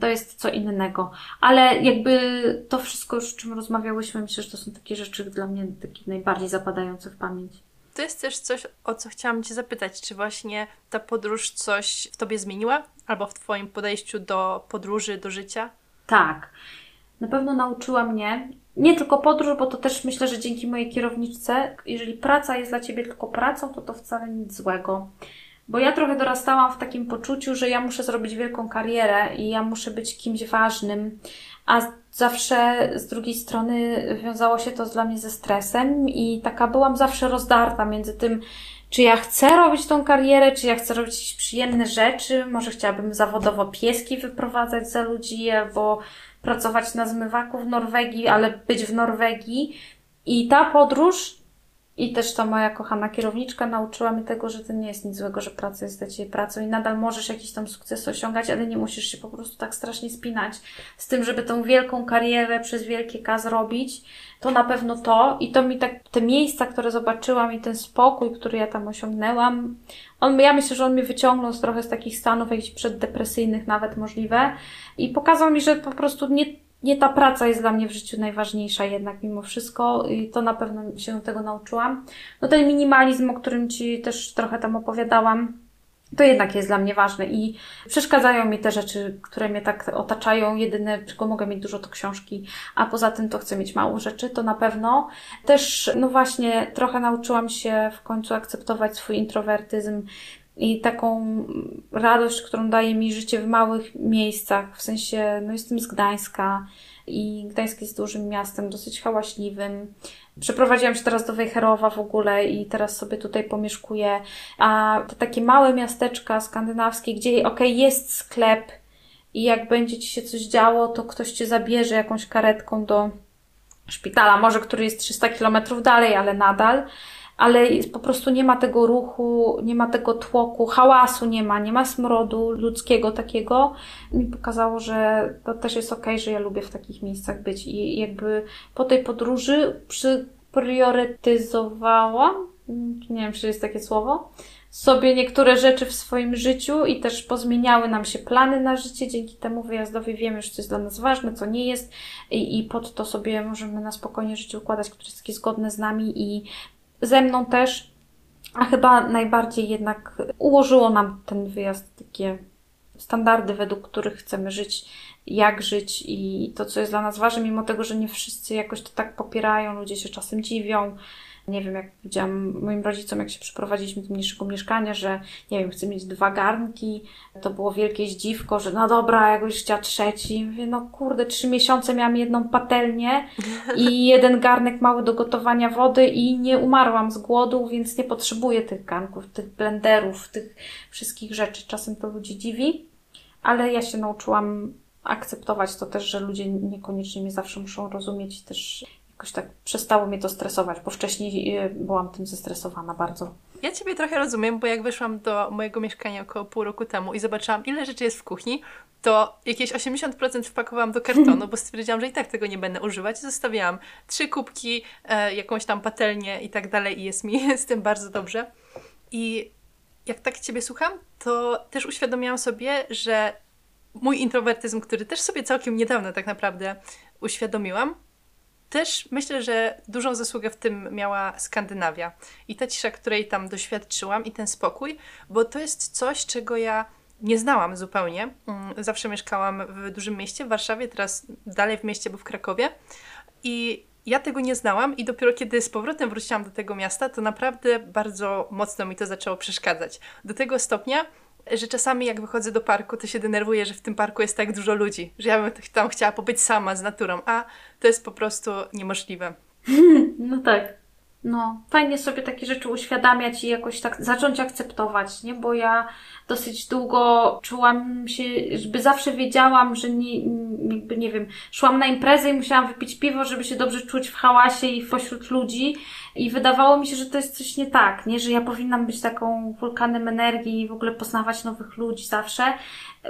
to jest co innego. Ale jakby to wszystko już, o czym rozmawiałyśmy, myślę, że to są takie rzeczy dla mnie takie najbardziej zapadające w pamięć. To jest też coś, o co chciałam Cię zapytać. Czy właśnie ta podróż coś w Tobie zmieniła? Albo w Twoim podejściu do podróży, do życia? Tak. Na pewno nauczyła mnie nie tylko podróż, bo to też myślę, że dzięki mojej kierowniczce, jeżeli praca jest dla ciebie tylko pracą, to to wcale nic złego. Bo ja trochę dorastałam w takim poczuciu, że ja muszę zrobić wielką karierę i ja muszę być kimś ważnym, a zawsze z drugiej strony wiązało się to dla mnie ze stresem i taka byłam zawsze rozdarta między tym, czy ja chcę robić tą karierę, czy ja chcę robić jakieś przyjemne rzeczy, może chciałabym zawodowo pieski wyprowadzać za ludzi, albo pracować na zmywaku w Norwegii, ale być w Norwegii. I ta podróż i też ta moja kochana kierowniczka nauczyła mnie tego, że to nie jest nic złego, że praca jest dla Ciebie pracą i nadal możesz jakiś tam sukces osiągać, ale nie musisz się po prostu tak strasznie spinać z tym, żeby tą wielką karierę przez wielkie K zrobić. To na pewno to i to mi tak, te miejsca, które zobaczyłam i ten spokój, który ja tam osiągnęłam, on, ja myślę, że on mnie wyciągnął z trochę z takich stanów jakichś przeddepresyjnych nawet możliwe i pokazał mi, że po prostu nie nie ta praca jest dla mnie w życiu najważniejsza jednak mimo wszystko i to na pewno się tego nauczyłam. No ten minimalizm, o którym Ci też trochę tam opowiadałam, to jednak jest dla mnie ważne i przeszkadzają mi te rzeczy, które mnie tak otaczają. Jedyne, czego mogę mieć dużo, to książki, a poza tym to chcę mieć mało rzeczy, to na pewno. Też, no właśnie, trochę nauczyłam się w końcu akceptować swój introwertyzm i taką radość, którą daje mi życie w małych miejscach. W sensie, no jestem z Gdańska i Gdańsk jest dużym miastem, dosyć hałaśliwym. Przeprowadziłam się teraz do Wejherowa w ogóle i teraz sobie tutaj pomieszkuję. A te takie małe miasteczka skandynawskie, gdzie okej, okay, jest sklep i jak będzie ci się coś działo, to ktoś cię zabierze jakąś karetką do szpitala, może który jest 300 kilometrów dalej, ale nadal ale po prostu nie ma tego ruchu, nie ma tego tłoku, hałasu nie ma, nie ma smrodu ludzkiego takiego. Mi pokazało, że to też jest okej, okay, że ja lubię w takich miejscach być i jakby po tej podróży przypriorytetyzowałam, nie wiem, czy jest takie słowo, sobie niektóre rzeczy w swoim życiu i też pozmieniały nam się plany na życie. Dzięki temu wyjazdowi wiemy już, co jest dla nas ważne, co nie jest i, i pod to sobie możemy na spokojnie życie układać, które jest takie zgodne z nami i ze mną też, a chyba najbardziej jednak ułożyło nam ten wyjazd takie standardy, według których chcemy żyć, jak żyć i to, co jest dla nas ważne, mimo tego, że nie wszyscy jakoś to tak popierają, ludzie się czasem dziwią, nie wiem, jak powiedziałam moim rodzicom, jak się przeprowadziliśmy do mniejszego mieszkania, że nie wiem, chcę mieć dwa garnki. To było wielkie zdziwko, że no dobra, jak już chciała trzeci. Mówię, no kurde, trzy miesiące miałam jedną patelnię i jeden garnek mały do gotowania wody i nie umarłam z głodu, więc nie potrzebuję tych garnków, tych blenderów, tych wszystkich rzeczy. Czasem to ludzi dziwi, ale ja się nauczyłam akceptować to też, że ludzie niekoniecznie mnie zawsze muszą rozumieć też jakoś tak przestało mnie to stresować, bo wcześniej e, byłam tym zestresowana bardzo. Ja Ciebie trochę rozumiem, bo jak wyszłam do mojego mieszkania około pół roku temu i zobaczyłam, ile rzeczy jest w kuchni, to jakieś 80% wpakowałam do kartonu, bo stwierdziłam, że i tak tego nie będę używać. Zostawiałam trzy kubki, e, jakąś tam patelnię i tak dalej i jest mi z tym bardzo dobrze. I jak tak Ciebie słucham, to też uświadomiłam sobie, że mój introwertyzm, który też sobie całkiem niedawno tak naprawdę uświadomiłam, też myślę, że dużą zasługę w tym miała Skandynawia i ta cisza, której tam doświadczyłam i ten spokój, bo to jest coś, czego ja nie znałam zupełnie. Mm, zawsze mieszkałam w dużym mieście, w Warszawie, teraz dalej w mieście, bo w Krakowie. I ja tego nie znałam i dopiero kiedy z powrotem wróciłam do tego miasta, to naprawdę bardzo mocno mi to zaczęło przeszkadzać. Do tego stopnia, że czasami jak wychodzę do parku, to się denerwuję, że w tym parku jest tak dużo ludzi, że ja bym tam chciała pobyć sama z naturą, a to jest po prostu niemożliwe. No tak. No, fajnie sobie takie rzeczy uświadamiać i jakoś tak zacząć akceptować, nie? Bo ja dosyć długo czułam się, żeby zawsze wiedziałam, że nie, nie wiem, szłam na imprezę i musiałam wypić piwo, żeby się dobrze czuć w hałasie i pośród ludzi i wydawało mi się, że to jest coś nie tak, nie? Że ja powinnam być taką wulkanem energii i w ogóle poznawać nowych ludzi zawsze,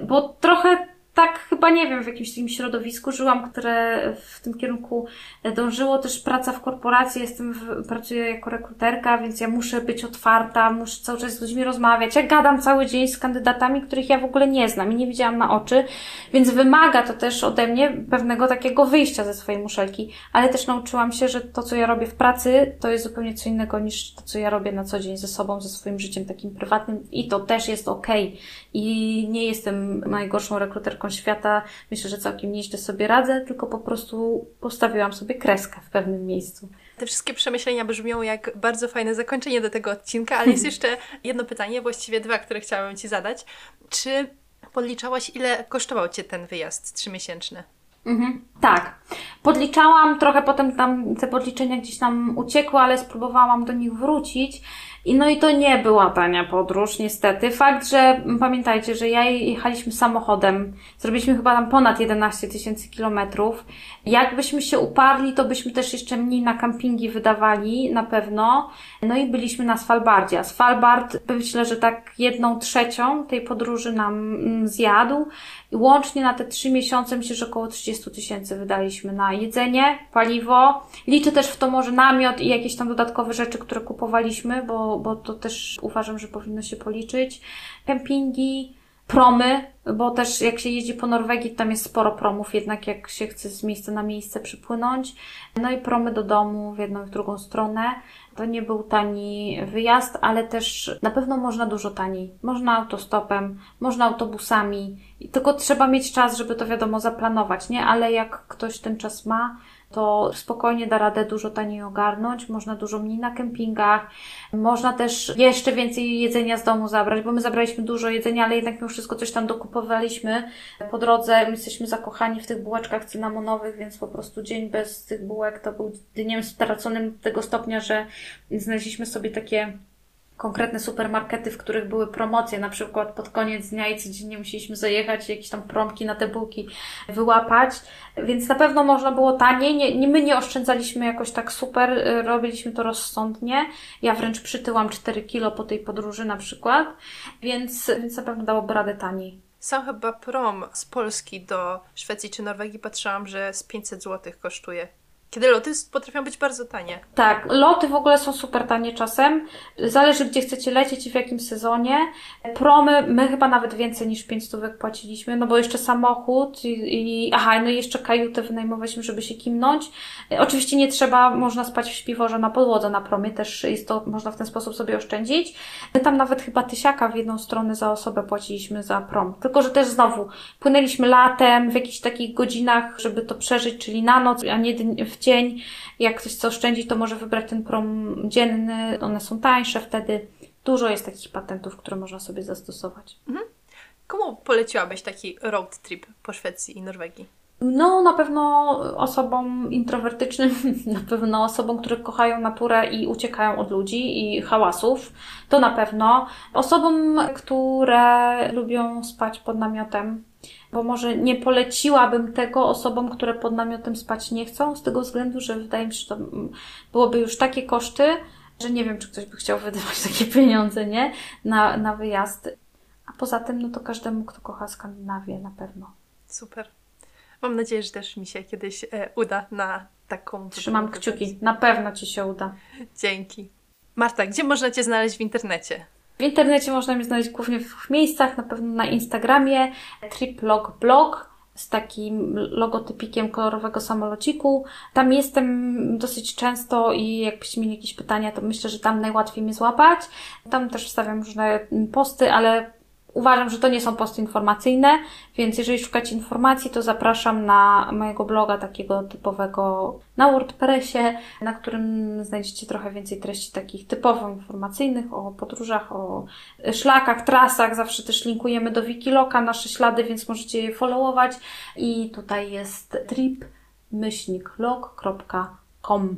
bo trochę tak chyba nie wiem, w jakimś takim środowisku żyłam, które w tym kierunku dążyło. Też praca w korporacji, jestem w, pracuję jako rekruterka, więc ja muszę być otwarta, muszę cały czas z ludźmi rozmawiać. Ja gadam cały dzień z kandydatami, których ja w ogóle nie znam i nie widziałam na oczy, więc wymaga to też ode mnie pewnego takiego wyjścia ze swojej muszelki, ale też nauczyłam się, że to, co ja robię w pracy, to jest zupełnie co innego niż to, co ja robię na co dzień ze sobą, ze swoim życiem takim prywatnym i to też jest okej. Okay. I nie jestem najgorszą rekruterką świata, myślę, że całkiem nieźle sobie radzę, tylko po prostu postawiłam sobie kreskę w pewnym miejscu. Te wszystkie przemyślenia brzmią jak bardzo fajne zakończenie do tego odcinka, ale jest jeszcze jedno pytanie, właściwie dwa, które chciałabym Ci zadać. Czy podliczałaś, ile kosztował Cię ten wyjazd trzymiesięczny? Mhm, tak. Podliczałam, trochę potem tam te podliczenia gdzieś tam uciekły, ale spróbowałam do nich wrócić. I no i to nie była tania podróż, niestety. Fakt, że pamiętajcie, że ja jechaliśmy samochodem, zrobiliśmy chyba tam ponad 11 tysięcy kilometrów. Jakbyśmy się uparli, to byśmy też jeszcze mniej na kampingi wydawali, na pewno. No i byliśmy na Svalbardzie. A Svalbard, myślę, że tak jedną trzecią tej podróży nam mm, zjadł. I łącznie na te trzy miesiące myślę, że około 30 tysięcy wydaliśmy na jedzenie, paliwo. Liczę też w to może namiot i jakieś tam dodatkowe rzeczy, które kupowaliśmy, bo, bo to też uważam, że powinno się policzyć. Kempingi, promy, bo też jak się jeździ po Norwegii, tam jest sporo promów, jednak jak się chce z miejsca na miejsce przypłynąć. No i promy do domu w jedną i w drugą stronę. To nie był tani wyjazd, ale też na pewno można dużo taniej. Można autostopem, można autobusami, tylko trzeba mieć czas, żeby to wiadomo zaplanować, nie? Ale jak ktoś ten czas ma, to spokojnie da radę dużo taniej ogarnąć, można dużo mniej na kempingach, można też jeszcze więcej jedzenia z domu zabrać, bo my zabraliśmy dużo jedzenia, ale jednak mimo wszystko coś tam dokupowaliśmy po drodze. My jesteśmy zakochani w tych bułeczkach cynamonowych, więc po prostu dzień bez tych bułek to był dniem straconym tego stopnia, że znaleźliśmy sobie takie konkretne supermarkety, w których były promocje, na przykład pod koniec dnia i codziennie musieliśmy zajechać jakieś tam promki na te bułki wyłapać, więc na pewno można było taniej. Nie, nie, my nie oszczędzaliśmy jakoś tak super, y, robiliśmy to rozsądnie. Ja wręcz przytyłam 4 kilo po tej podróży na przykład, więc, więc na pewno dałoby radę taniej. Sam chyba prom z Polski do Szwecji czy Norwegii patrzyłam, że z 500 zł kosztuje. Kiedy loty potrafią być bardzo tanie. Tak, loty w ogóle są super tanie czasem. Zależy, gdzie chcecie lecieć i w jakim sezonie. Promy, my chyba nawet więcej niż 5 stówek płaciliśmy, no bo jeszcze samochód i, i aha, no i jeszcze kajutę wynajmowaliśmy, żeby się kimnąć. Oczywiście nie trzeba, można spać w śpiworze na podłodze na promie, też jest to, można w ten sposób sobie oszczędzić. Tam nawet chyba tysiaka w jedną stronę za osobę płaciliśmy za prom. Tylko, że też znowu, płynęliśmy latem w jakichś takich godzinach, żeby to przeżyć, czyli na noc, a nie w dzień. Jak ktoś chce oszczędzić, to może wybrać ten prom dzienny. One są tańsze wtedy. Dużo jest takich patentów, które można sobie zastosować. Mhm. Komu poleciłabyś taki road trip po Szwecji i Norwegii? No, na pewno osobom introwertycznym, na pewno osobom, które kochają naturę i uciekają od ludzi i hałasów, to na pewno. Osobom, które lubią spać pod namiotem, bo może nie poleciłabym tego osobom, które pod namiotem spać nie chcą, z tego względu, że wydaje mi się, że to byłoby już takie koszty, że nie wiem, czy ktoś by chciał wydawać takie pieniądze, nie? Na, na wyjazd. A poza tym, no to każdemu, kto kocha Skandynawię, na pewno. Super. Mam nadzieję, że też mi się kiedyś e, uda na taką. Trzymam kciuki. Na pewno Ci się uda. Dzięki. Marta, gdzie można Cię znaleźć w internecie? W internecie można mnie znaleźć głównie w dwóch miejscach, na pewno na Instagramie triplog blog z takim logotypikiem kolorowego samolociku. Tam jestem dosyć często i jakbyście mieli jakieś pytania, to myślę, że tam najłatwiej mnie złapać. Tam też wstawiam różne posty, ale Uważam, że to nie są posty informacyjne, więc jeżeli szukacie informacji, to zapraszam na mojego bloga takiego typowego na WordPressie, na którym znajdziecie trochę więcej treści takich typowo informacyjnych o podróżach, o szlakach, trasach. Zawsze też linkujemy do Wikiloka nasze ślady, więc możecie je followować. I tutaj jest trip-log.com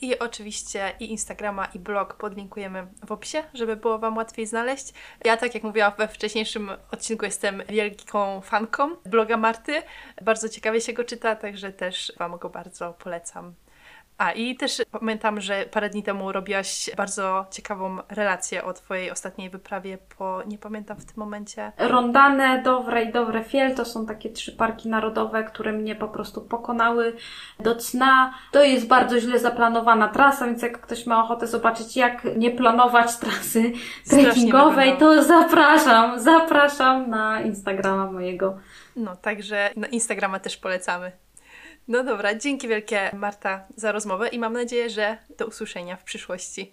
I oczywiście i Instagrama, i blog podlinkujemy w opisie, żeby było Wam łatwiej znaleźć. Ja, tak jak mówiłam we wcześniejszym odcinku, jestem wielką fanką bloga Marty. Bardzo ciekawie się go czyta, także też Wam go bardzo polecam. A i też pamiętam, że parę dni temu robiłaś bardzo ciekawą relację o Twojej ostatniej wyprawie po, nie pamiętam w tym momencie. Rondane, Dowre i Dowre Fiel to są takie trzy parki narodowe, które mnie po prostu pokonały do cna. To jest bardzo źle zaplanowana trasa, więc jak ktoś ma ochotę zobaczyć, jak nie planować trasy trekkingowej, to zapraszam, zapraszam na Instagrama mojego. No, także na Instagrama też polecamy. No dobra, dzięki wielkie Marta za rozmowę i mam nadzieję, że do usłyszenia w przyszłości.